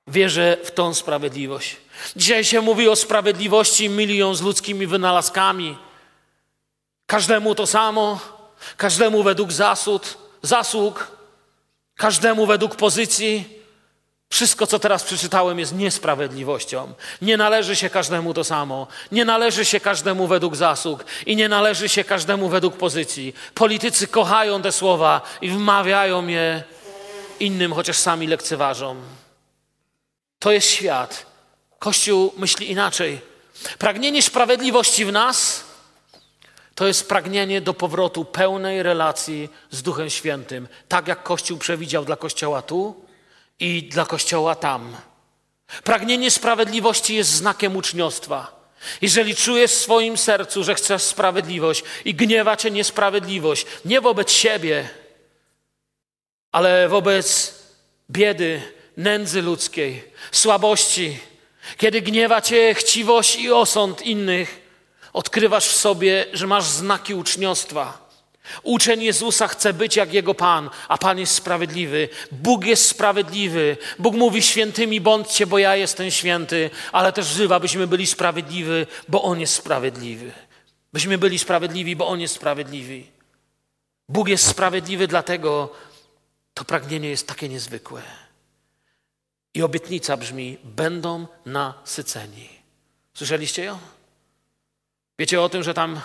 Wierzę w tą sprawiedliwość. Dzisiaj się mówi o sprawiedliwości milion z ludzkimi wynalazkami. Każdemu to samo, każdemu według zasług, każdemu według pozycji. Wszystko, co teraz przeczytałem, jest niesprawiedliwością. Nie należy się każdemu to samo. Nie należy się każdemu według zasług i nie należy się każdemu według pozycji. Politycy kochają te słowa i wmawiają je innym, chociaż sami lekceważą. To jest świat. Kościół myśli inaczej. Pragnienie sprawiedliwości w nas to jest pragnienie do powrotu pełnej relacji z Duchem Świętym, tak jak Kościół przewidział dla Kościoła tu i dla Kościoła tam. Pragnienie sprawiedliwości jest znakiem uczniostwa. Jeżeli czujesz w swoim sercu, że chcesz sprawiedliwość i gniewa cię niesprawiedliwość, nie wobec siebie, ale wobec biedy, nędzy ludzkiej, słabości, kiedy gniewa cię chciwość i osąd innych, odkrywasz w sobie, że masz znaki uczniostwa. Uczeń Jezusa chce być jak Jego Pan, a Pan jest sprawiedliwy. Bóg jest sprawiedliwy. Bóg mówi świętymi bądźcie, bo ja jestem święty, ale też wzywa, byśmy byli sprawiedliwi, bo On jest sprawiedliwy. Byśmy byli sprawiedliwi, bo On jest sprawiedliwy. Bóg jest sprawiedliwy, dlatego to pragnienie jest takie niezwykłe. I obietnica brzmi: będą nasyceni. Słyszeliście ją? Wiecie o tym, że tam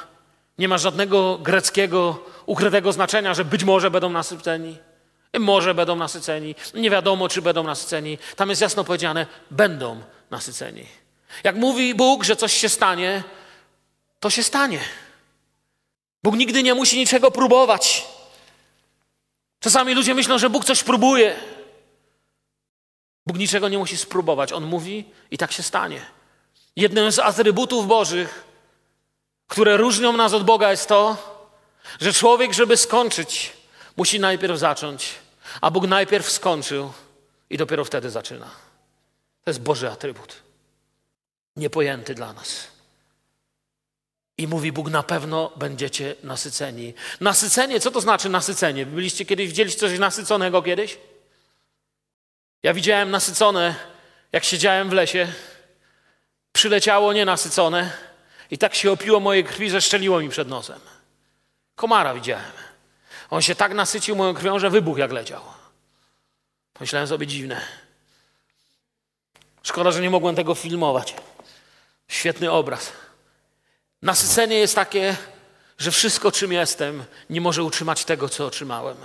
nie ma żadnego greckiego ukrytego znaczenia, że być może będą nasyceni. Może będą nasyceni. Nie wiadomo, czy będą nasyceni. Tam jest jasno powiedziane: będą nasyceni. Jak mówi Bóg, że coś się stanie, to się stanie. Bóg nigdy nie musi niczego próbować. Czasami ludzie myślą, że Bóg coś próbuje. Bóg niczego nie musi spróbować. On mówi i tak się stanie. Jednym z atrybutów Bożych które różnią nas od Boga, jest to, że człowiek, żeby skończyć, musi najpierw zacząć, a Bóg najpierw skończył i dopiero wtedy zaczyna. To jest Boży atrybut, niepojęty dla nas. I mówi Bóg, na pewno będziecie nasyceni. Nasycenie, co to znaczy nasycenie? Byliście kiedyś, widzieliście coś nasyconego kiedyś? Ja widziałem nasycone, jak siedziałem w lesie. Przyleciało nienasycone i tak się opiło mojej krwi, że szczeliło mi przed nosem. Komara widziałem. On się tak nasycił moją krwią, że wybuchł jak leciał. Myślałem sobie dziwne. Szkoda, że nie mogłem tego filmować. Świetny obraz. Nasycenie jest takie, że wszystko, czym jestem, nie może utrzymać tego, co otrzymałem.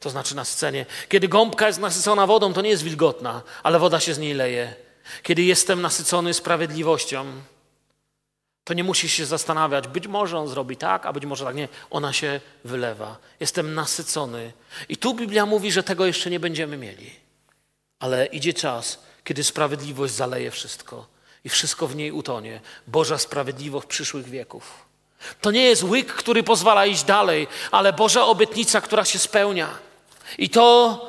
To znaczy nasycenie. Kiedy gąbka jest nasycona wodą, to nie jest wilgotna, ale woda się z niej leje. Kiedy jestem nasycony sprawiedliwością, to nie musisz się zastanawiać. Być może on zrobi tak, a być może tak nie. Ona się wylewa. Jestem nasycony. I tu Biblia mówi, że tego jeszcze nie będziemy mieli. Ale idzie czas, kiedy sprawiedliwość zaleje wszystko i wszystko w niej utonie. Boża sprawiedliwość przyszłych wieków. To nie jest łyk, który pozwala iść dalej, ale Boża obietnica, która się spełnia. I to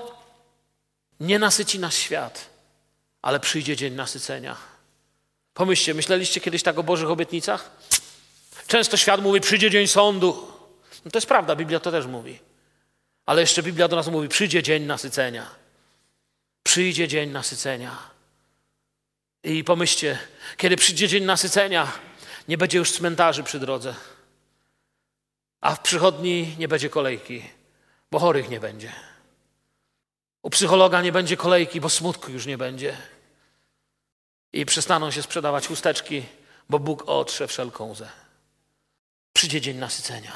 nie nasyci nasz świat, ale przyjdzie dzień nasycenia. Pomyślcie, myśleliście kiedyś tak o Bożych obietnicach? Często świat mówi, przyjdzie dzień sądu. No to jest prawda, Biblia to też mówi. Ale jeszcze Biblia do nas mówi, przyjdzie dzień nasycenia. Przyjdzie dzień nasycenia. I pomyślcie, kiedy przyjdzie dzień nasycenia, nie będzie już cmentarzy przy drodze. A w przychodni nie będzie kolejki, bo chorych nie będzie. U psychologa nie będzie kolejki, bo smutku już nie będzie i przestaną się sprzedawać chusteczki, bo Bóg otrze wszelką łzę. Przyjdzie dzień nasycenia.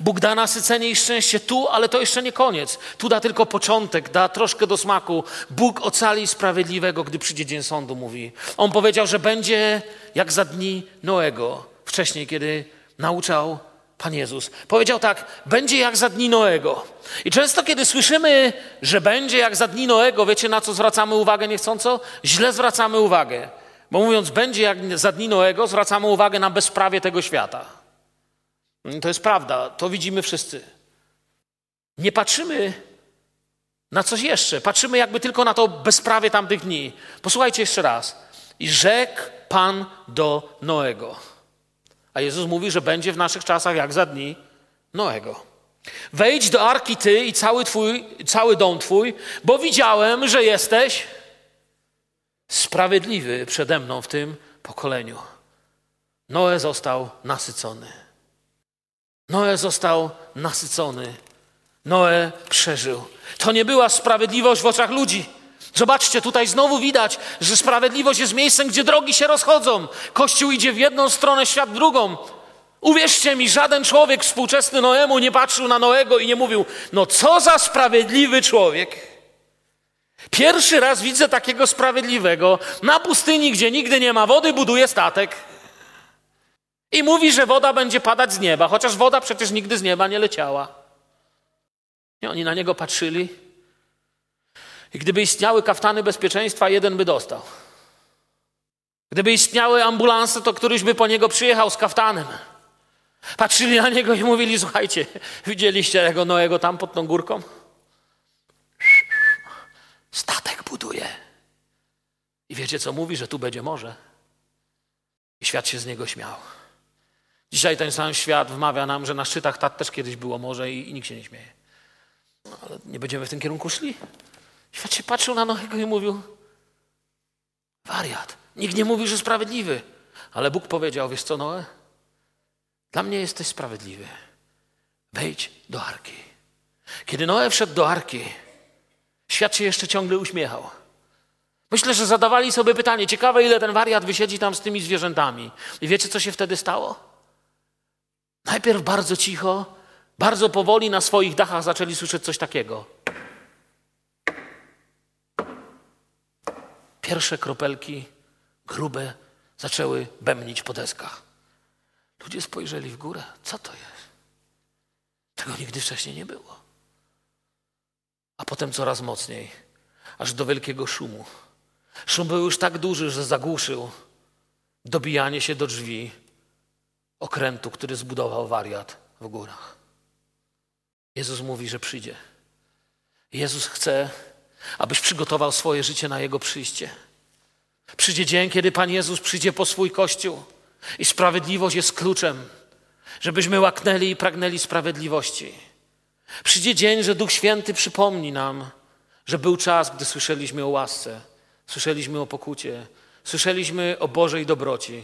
Bóg da nasycenie i szczęście tu, ale to jeszcze nie koniec. Tu da tylko początek, da troszkę do smaku. Bóg ocali sprawiedliwego, gdy przyjdzie dzień sądu, mówi. On powiedział, że będzie jak za dni Noego, wcześniej, kiedy nauczał Pan Jezus. Powiedział tak, będzie jak za dni Noego. I często, kiedy słyszymy, że będzie jak za dni Noego, wiecie na co zwracamy uwagę niechcąco? Źle zwracamy uwagę. Bo mówiąc, będzie jak za dni Noego, zwracamy uwagę na bezprawie tego świata. To jest prawda, to widzimy wszyscy. Nie patrzymy na coś jeszcze, patrzymy jakby tylko na to bezprawie tamtych dni. Posłuchajcie jeszcze raz. I rzekł Pan do Noego. A Jezus mówi, że będzie w naszych czasach jak za dni Noego. Wejdź do arki ty i cały, twój, cały dom twój, bo widziałem, że jesteś sprawiedliwy przede mną w tym pokoleniu. Noe został nasycony. Noe został nasycony. Noe przeżył. To nie była sprawiedliwość w oczach ludzi. Zobaczcie, tutaj znowu widać, że sprawiedliwość jest miejscem, gdzie drogi się rozchodzą. Kościół idzie w jedną stronę, świat w drugą. Uwierzcie mi, żaden człowiek współczesny Noemu nie patrzył na Noego i nie mówił: No, co za sprawiedliwy człowiek. Pierwszy raz widzę takiego sprawiedliwego na pustyni, gdzie nigdy nie ma wody, buduje statek. I mówi, że woda będzie padać z nieba, chociaż woda przecież nigdy z nieba nie leciała. I oni na niego patrzyli. I gdyby istniały kaftany bezpieczeństwa, jeden by dostał. Gdyby istniały ambulanse, to któryś by po niego przyjechał z kaftanem. Patrzyli na niego i mówili: Słuchajcie, widzieliście tego Noego tam pod tą górką? Statek buduje. I wiecie, co mówi, że tu będzie morze. I świat się z niego śmiał. Dzisiaj ten sam świat wmawia nam, że na szczytach Tat też kiedyś było morze i, i nikt się nie śmieje. No, ale nie będziemy w tym kierunku szli. Świat się patrzył na Noego i mówił: Wariat. Nikt nie mówi, że sprawiedliwy. Ale Bóg powiedział: Wiesz co, Noe? Dla mnie jesteś sprawiedliwy. Wejdź do arki. Kiedy Noe wszedł do arki, świat się jeszcze ciągle uśmiechał. Myślę, że zadawali sobie pytanie: ciekawe, ile ten wariat wysiedzi tam z tymi zwierzętami. I wiecie, co się wtedy stało? Najpierw bardzo cicho, bardzo powoli na swoich dachach zaczęli słyszeć coś takiego. Pierwsze kropelki, grube, zaczęły bębnić po deskach. Ludzie spojrzeli w górę. Co to jest? Tego nigdy wcześniej nie było. A potem coraz mocniej, aż do wielkiego szumu. Szum był już tak duży, że zagłuszył dobijanie się do drzwi okrętu, który zbudował wariat w górach. Jezus mówi, że przyjdzie. Jezus chce, abyś przygotował swoje życie na Jego przyjście. Przyjdzie dzień, kiedy Pan Jezus przyjdzie po swój Kościół i sprawiedliwość jest kluczem, żebyśmy łaknęli i pragnęli sprawiedliwości. Przyjdzie dzień, że Duch Święty przypomni nam, że był czas, gdy słyszeliśmy o łasce, słyszeliśmy o pokucie, słyszeliśmy o Bożej dobroci.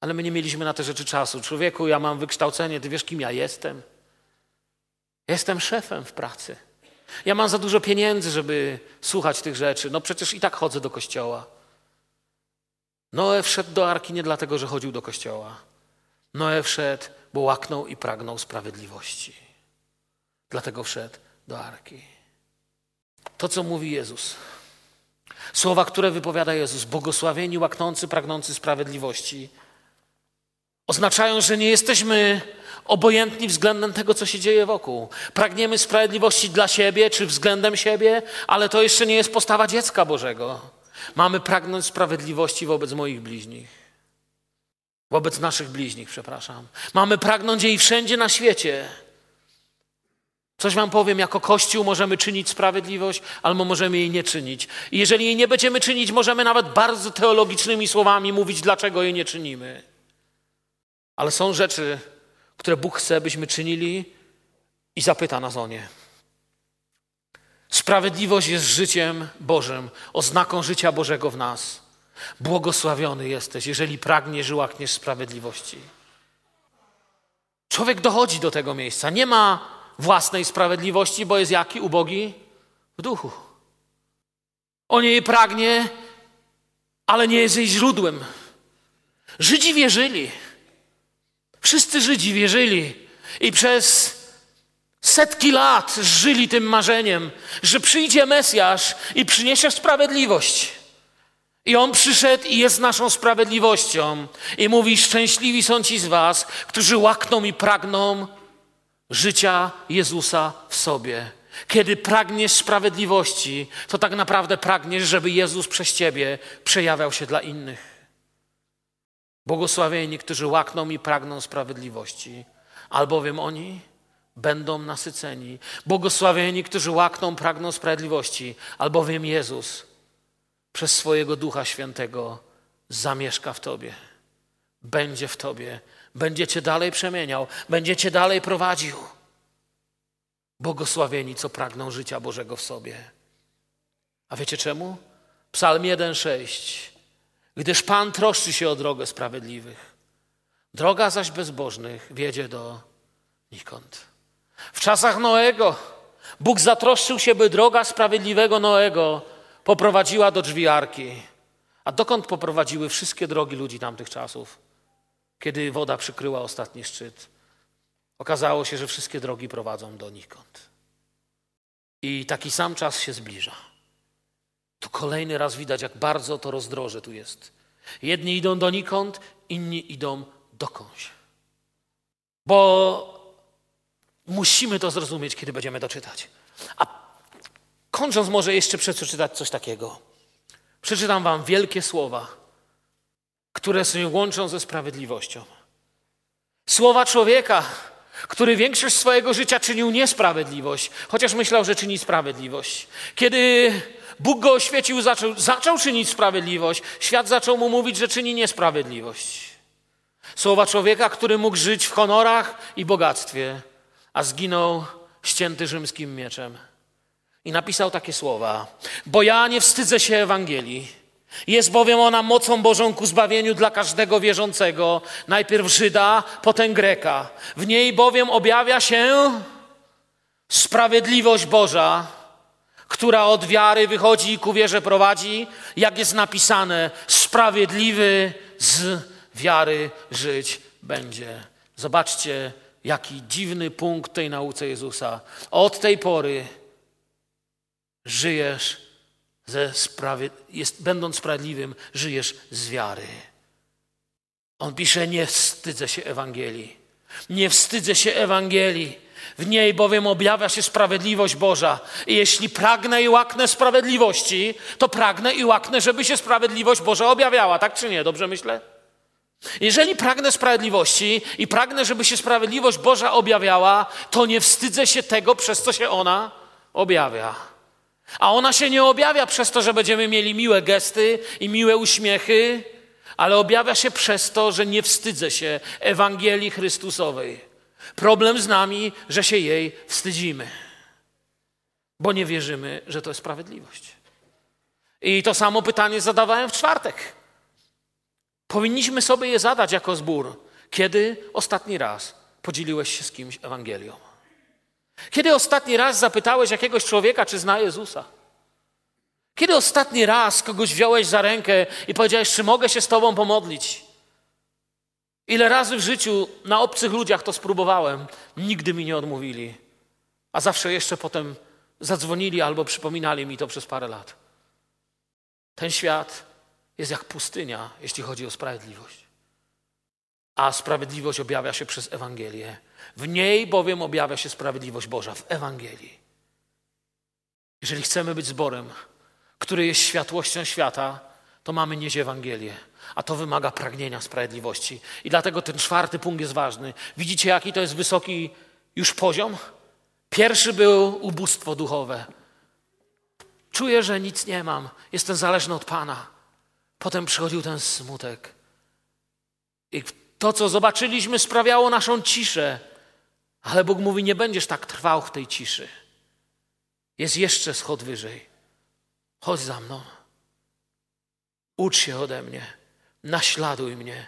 Ale my nie mieliśmy na te rzeczy czasu. Człowieku, ja mam wykształcenie, ty wiesz, kim ja jestem? Jestem szefem w pracy. Ja mam za dużo pieniędzy, żeby słuchać tych rzeczy. No przecież i tak chodzę do kościoła. Noe wszedł do arki nie dlatego, że chodził do kościoła. Noe wszedł, bo łaknął i pragnął sprawiedliwości. Dlatego wszedł do arki. To, co mówi Jezus. Słowa, które wypowiada Jezus, błogosławieni, łaknący, pragnący sprawiedliwości, oznaczają, że nie jesteśmy obojętni względem tego, co się dzieje wokół. Pragniemy sprawiedliwości dla siebie czy względem siebie, ale to jeszcze nie jest postawa dziecka Bożego. Mamy pragnąć sprawiedliwości wobec moich bliźnich. Wobec naszych bliźnich, przepraszam. Mamy pragnąć jej wszędzie na świecie. Coś wam powiem, jako Kościół możemy czynić sprawiedliwość, albo możemy jej nie czynić. I jeżeli jej nie będziemy czynić, możemy nawet bardzo teologicznymi słowami mówić, dlaczego jej nie czynimy. Ale są rzeczy, które Bóg chce, byśmy czynili i zapyta nas o nie. Sprawiedliwość jest życiem Bożym, oznaką życia Bożego w nas. Błogosławiony jesteś, jeżeli pragniesz i łakniesz sprawiedliwości. Człowiek dochodzi do tego miejsca. Nie ma własnej sprawiedliwości, bo jest jaki? Ubogi w duchu. On jej pragnie, ale nie jest jej źródłem. Żydzi wierzyli. Wszyscy Żydzi wierzyli i przez setki lat żyli tym marzeniem, że przyjdzie Mesjasz i przyniesie sprawiedliwość. I On przyszedł i jest naszą sprawiedliwością. I mówi: Szczęśliwi są ci z Was, którzy łakną i pragną życia Jezusa w sobie. Kiedy pragniesz sprawiedliwości, to tak naprawdę pragniesz, żeby Jezus przez Ciebie przejawiał się dla innych. Błogosławieni, którzy łakną i pragną sprawiedliwości, albowiem oni będą nasyceni. Błogosławieni, którzy łakną, pragną sprawiedliwości, albowiem Jezus przez swojego Ducha Świętego zamieszka w Tobie, będzie w Tobie, będzie cię dalej przemieniał, będzie cię dalej prowadził. Błogosławieni, co pragną życia Bożego w sobie. A wiecie czemu? Psalm 1,6. Gdyż Pan troszczy się o drogę sprawiedliwych. Droga zaś bezbożnych wiedzie do nikąd. W czasach Noego Bóg zatroszczył się, by droga sprawiedliwego Noego poprowadziła do drzwi arki. A dokąd poprowadziły wszystkie drogi ludzi tamtych czasów? Kiedy woda przykryła ostatni szczyt, okazało się, że wszystkie drogi prowadzą do nikąd. I taki sam czas się zbliża. Tu kolejny raz widać, jak bardzo to rozdroże tu jest. Jedni idą donikąd, inni idą dokądś. Bo musimy to zrozumieć, kiedy będziemy doczytać. A kończąc może jeszcze przeczytać coś takiego. Przeczytam wam wielkie słowa, które się łączą ze sprawiedliwością. Słowa człowieka, który większość swojego życia czynił niesprawiedliwość, chociaż myślał, że czyni sprawiedliwość. Kiedy Bóg go oświecił, zaczął, zaczął czynić sprawiedliwość, świat zaczął mu mówić, że czyni niesprawiedliwość. Słowa człowieka, który mógł żyć w honorach i bogactwie, a zginął ścięty rzymskim mieczem. I napisał takie słowa: Bo ja nie wstydzę się Ewangelii. Jest bowiem ona mocą Bożą ku zbawieniu dla każdego wierzącego, najpierw Żyda, potem Greka. W niej bowiem objawia się sprawiedliwość Boża, która od wiary wychodzi i ku wierze prowadzi, jak jest napisane: Sprawiedliwy z wiary żyć będzie. Zobaczcie, jaki dziwny punkt tej nauce Jezusa. Od tej pory żyjesz ze sprawy, jest, będąc sprawiedliwym, żyjesz z wiary. On pisze: Nie wstydzę się Ewangelii. Nie wstydzę się Ewangelii. W niej bowiem objawia się sprawiedliwość Boża. I jeśli pragnę i łaknę sprawiedliwości, to pragnę i łaknę, żeby się sprawiedliwość Boża objawiała. Tak czy nie? Dobrze myślę? Jeżeli pragnę sprawiedliwości i pragnę, żeby się sprawiedliwość Boża objawiała, to nie wstydzę się tego, przez co się ona objawia. A ona się nie objawia przez to, że będziemy mieli miłe gesty i miłe uśmiechy, ale objawia się przez to, że nie wstydzę się Ewangelii Chrystusowej. Problem z nami, że się jej wstydzimy, bo nie wierzymy, że to jest sprawiedliwość. I to samo pytanie zadawałem w czwartek. Powinniśmy sobie je zadać jako zbór. Kiedy ostatni raz podzieliłeś się z kimś Ewangelią? Kiedy ostatni raz zapytałeś jakiegoś człowieka, czy zna Jezusa? Kiedy ostatni raz kogoś wziąłeś za rękę i powiedziałeś, czy mogę się z Tobą pomodlić? Ile razy w życiu na obcych ludziach to spróbowałem, nigdy mi nie odmówili, a zawsze jeszcze potem zadzwonili albo przypominali mi to przez parę lat. Ten świat jest jak pustynia, jeśli chodzi o sprawiedliwość. A sprawiedliwość objawia się przez Ewangelię. W niej bowiem objawia się sprawiedliwość Boża, w Ewangelii. Jeżeli chcemy być zborem, który jest światłością świata, to mamy nieść Ewangelię. A to wymaga pragnienia sprawiedliwości. I dlatego ten czwarty punkt jest ważny. Widzicie, jaki to jest wysoki już poziom? Pierwszy był ubóstwo duchowe. Czuję, że nic nie mam. Jestem zależny od Pana. Potem przychodził ten smutek. I to, co zobaczyliśmy, sprawiało naszą ciszę. Ale Bóg mówi: Nie będziesz tak trwał w tej ciszy. Jest jeszcze schod wyżej. Chodź za mną. Ucz się ode mnie. Naśladuj mnie.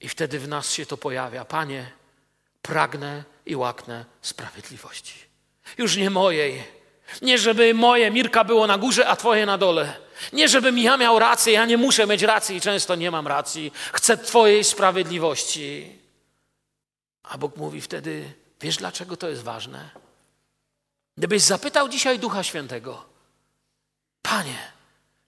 I wtedy w nas się to pojawia. Panie, pragnę i łaknę sprawiedliwości. Już nie mojej. Nie, żeby moje Mirka było na górze, a twoje na dole. Nie, żebym ja miał rację, ja nie muszę mieć racji i często nie mam racji. Chcę Twojej sprawiedliwości. A Bóg mówi wtedy: Wiesz, dlaczego to jest ważne? Gdybyś zapytał dzisiaj Ducha Świętego, Panie,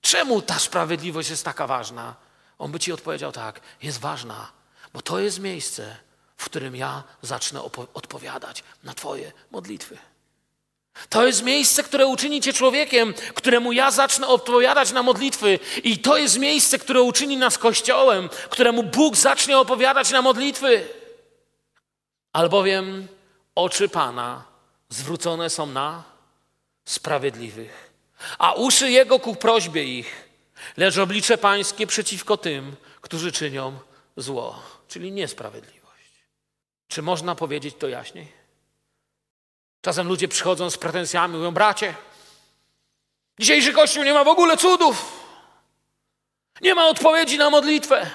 czemu ta sprawiedliwość jest taka ważna? On by ci odpowiedział tak: Jest ważna, bo to jest miejsce, w którym ja zacznę odpowiadać na Twoje modlitwy. To jest miejsce, które uczyni cię człowiekiem, któremu ja zacznę odpowiadać na modlitwy. I to jest miejsce, które uczyni nas kościołem, któremu Bóg zacznie opowiadać na modlitwy. Albowiem oczy Pana zwrócone są na sprawiedliwych, a uszy Jego ku prośbie ich, lecz oblicze Pańskie przeciwko tym, którzy czynią zło. czyli niesprawiedliwość. Czy można powiedzieć to jaśniej? Czasem ludzie przychodzą z pretensjami, mówią: Bracie, dzisiejszy kościół nie ma w ogóle cudów, nie ma odpowiedzi na modlitwę.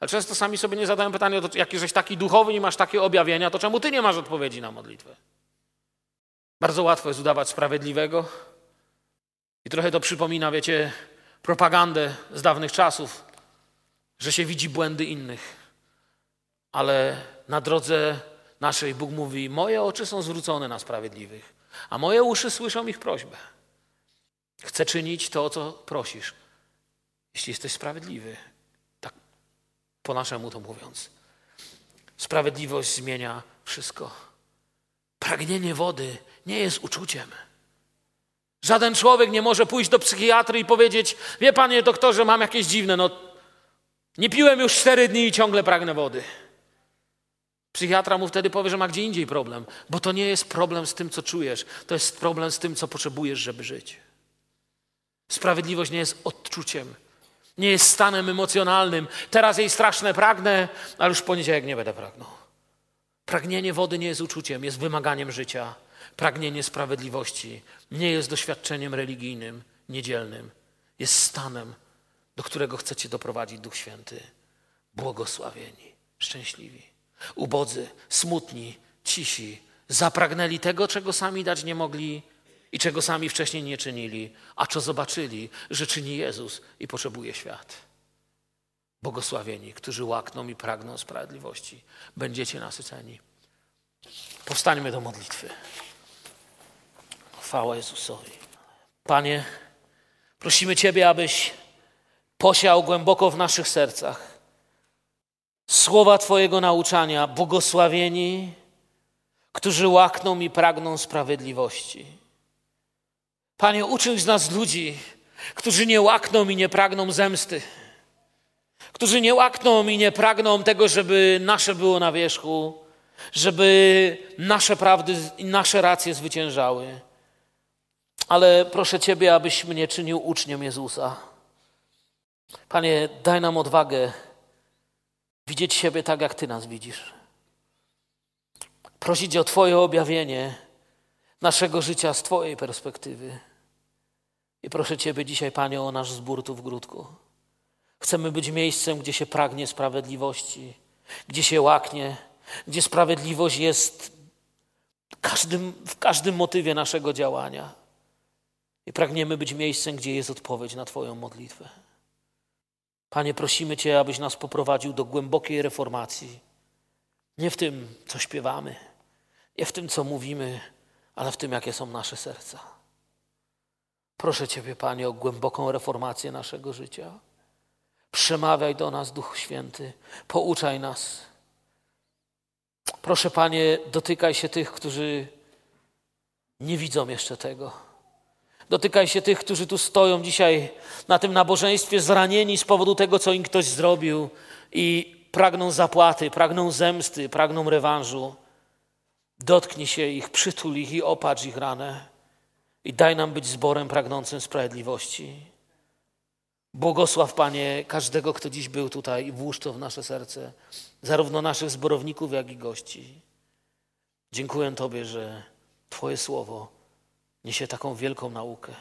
Ale często sami sobie nie zadają pytania, to jak jesteś taki duchowy i masz takie objawienia, to czemu ty nie masz odpowiedzi na modlitwę? Bardzo łatwo jest udawać sprawiedliwego. I trochę to przypomina, wiecie, propagandę z dawnych czasów, że się widzi błędy innych. Ale na drodze naszej Bóg mówi: Moje oczy są zwrócone na sprawiedliwych, a moje uszy słyszą ich prośbę. Chcę czynić to, o co prosisz, jeśli jesteś sprawiedliwy. Po naszemu to mówiąc. Sprawiedliwość zmienia wszystko. Pragnienie wody nie jest uczuciem. Żaden człowiek nie może pójść do psychiatry i powiedzieć: Wie panie doktorze, mam jakieś dziwne, no nie piłem już cztery dni i ciągle pragnę wody. Psychiatra mu wtedy powie, że ma gdzie indziej problem, bo to nie jest problem z tym, co czujesz, to jest problem z tym, co potrzebujesz, żeby żyć. Sprawiedliwość nie jest odczuciem, nie jest stanem emocjonalnym. Teraz jej straszne pragnę, ale już w poniedziałek nie będę pragnął. Pragnienie wody nie jest uczuciem, jest wymaganiem życia. Pragnienie sprawiedliwości nie jest doświadczeniem religijnym, niedzielnym. Jest stanem, do którego chcecie doprowadzić Duch Święty. Błogosławieni, szczęśliwi, ubodzy, smutni, cisi, zapragnęli tego, czego sami dać nie mogli i czego sami wcześniej nie czynili, a co zobaczyli, że czyni Jezus i potrzebuje świat. Błogosławieni, którzy łakną i pragną sprawiedliwości, będziecie nasyceni. Powstańmy do modlitwy. Chwała Jezusowi. Panie, prosimy Ciebie, abyś posiał głęboko w naszych sercach słowa Twojego nauczania, błogosławieni, którzy łakną i pragną sprawiedliwości. Panie, uczyń z nas ludzi, którzy nie łakną i nie pragną zemsty, którzy nie łakną i nie pragną tego, żeby nasze było na wierzchu, żeby nasze prawdy i nasze racje zwyciężały. Ale proszę Ciebie, abyś mnie czynił uczniem Jezusa. Panie, daj nam odwagę widzieć siebie tak, jak Ty nas widzisz. Prosić o Twoje objawienie naszego życia z Twojej perspektywy. I proszę Ciebie dzisiaj, Panie, o nasz zbór tu w Grudku. Chcemy być miejscem, gdzie się pragnie sprawiedliwości, gdzie się łaknie, gdzie sprawiedliwość jest każdym, w każdym motywie naszego działania. I pragniemy być miejscem, gdzie jest odpowiedź na Twoją modlitwę. Panie, prosimy Cię, abyś nas poprowadził do głębokiej reformacji. Nie w tym, co śpiewamy, nie w tym, co mówimy, ale w tym, jakie są nasze serca. Proszę Ciebie, Panie, o głęboką reformację naszego życia. Przemawiaj do nas, Duch Święty, pouczaj nas. Proszę, Panie, dotykaj się tych, którzy nie widzą jeszcze tego. Dotykaj się tych, którzy tu stoją dzisiaj na tym nabożeństwie zranieni z powodu tego, co im ktoś zrobił i pragną zapłaty, pragną zemsty, pragną rewanżu. Dotknij się ich, przytul ich i opatrz ich ranę i daj nam być zborem pragnącym sprawiedliwości. Błogosław, Panie, każdego, kto dziś był tutaj i włóż to w nasze serce, zarówno naszych zborowników, jak i gości. Dziękuję Tobie, że Twoje słowo niesie taką wielką naukę.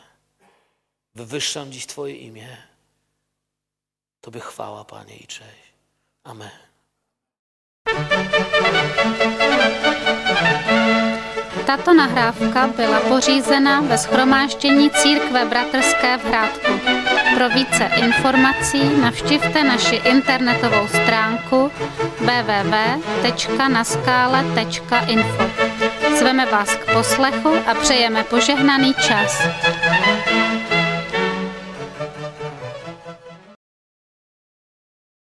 Wywyższam dziś Twoje imię. Tobie chwała, Panie, i cześć. Amen. Tato nahrávka byla pořízena ve schromáždění Církve Bratrské v Hrádku. Pro více informací navštivte naši internetovou stránku www.naskale.info. Zveme vás k poslechu a přejeme požehnaný čas.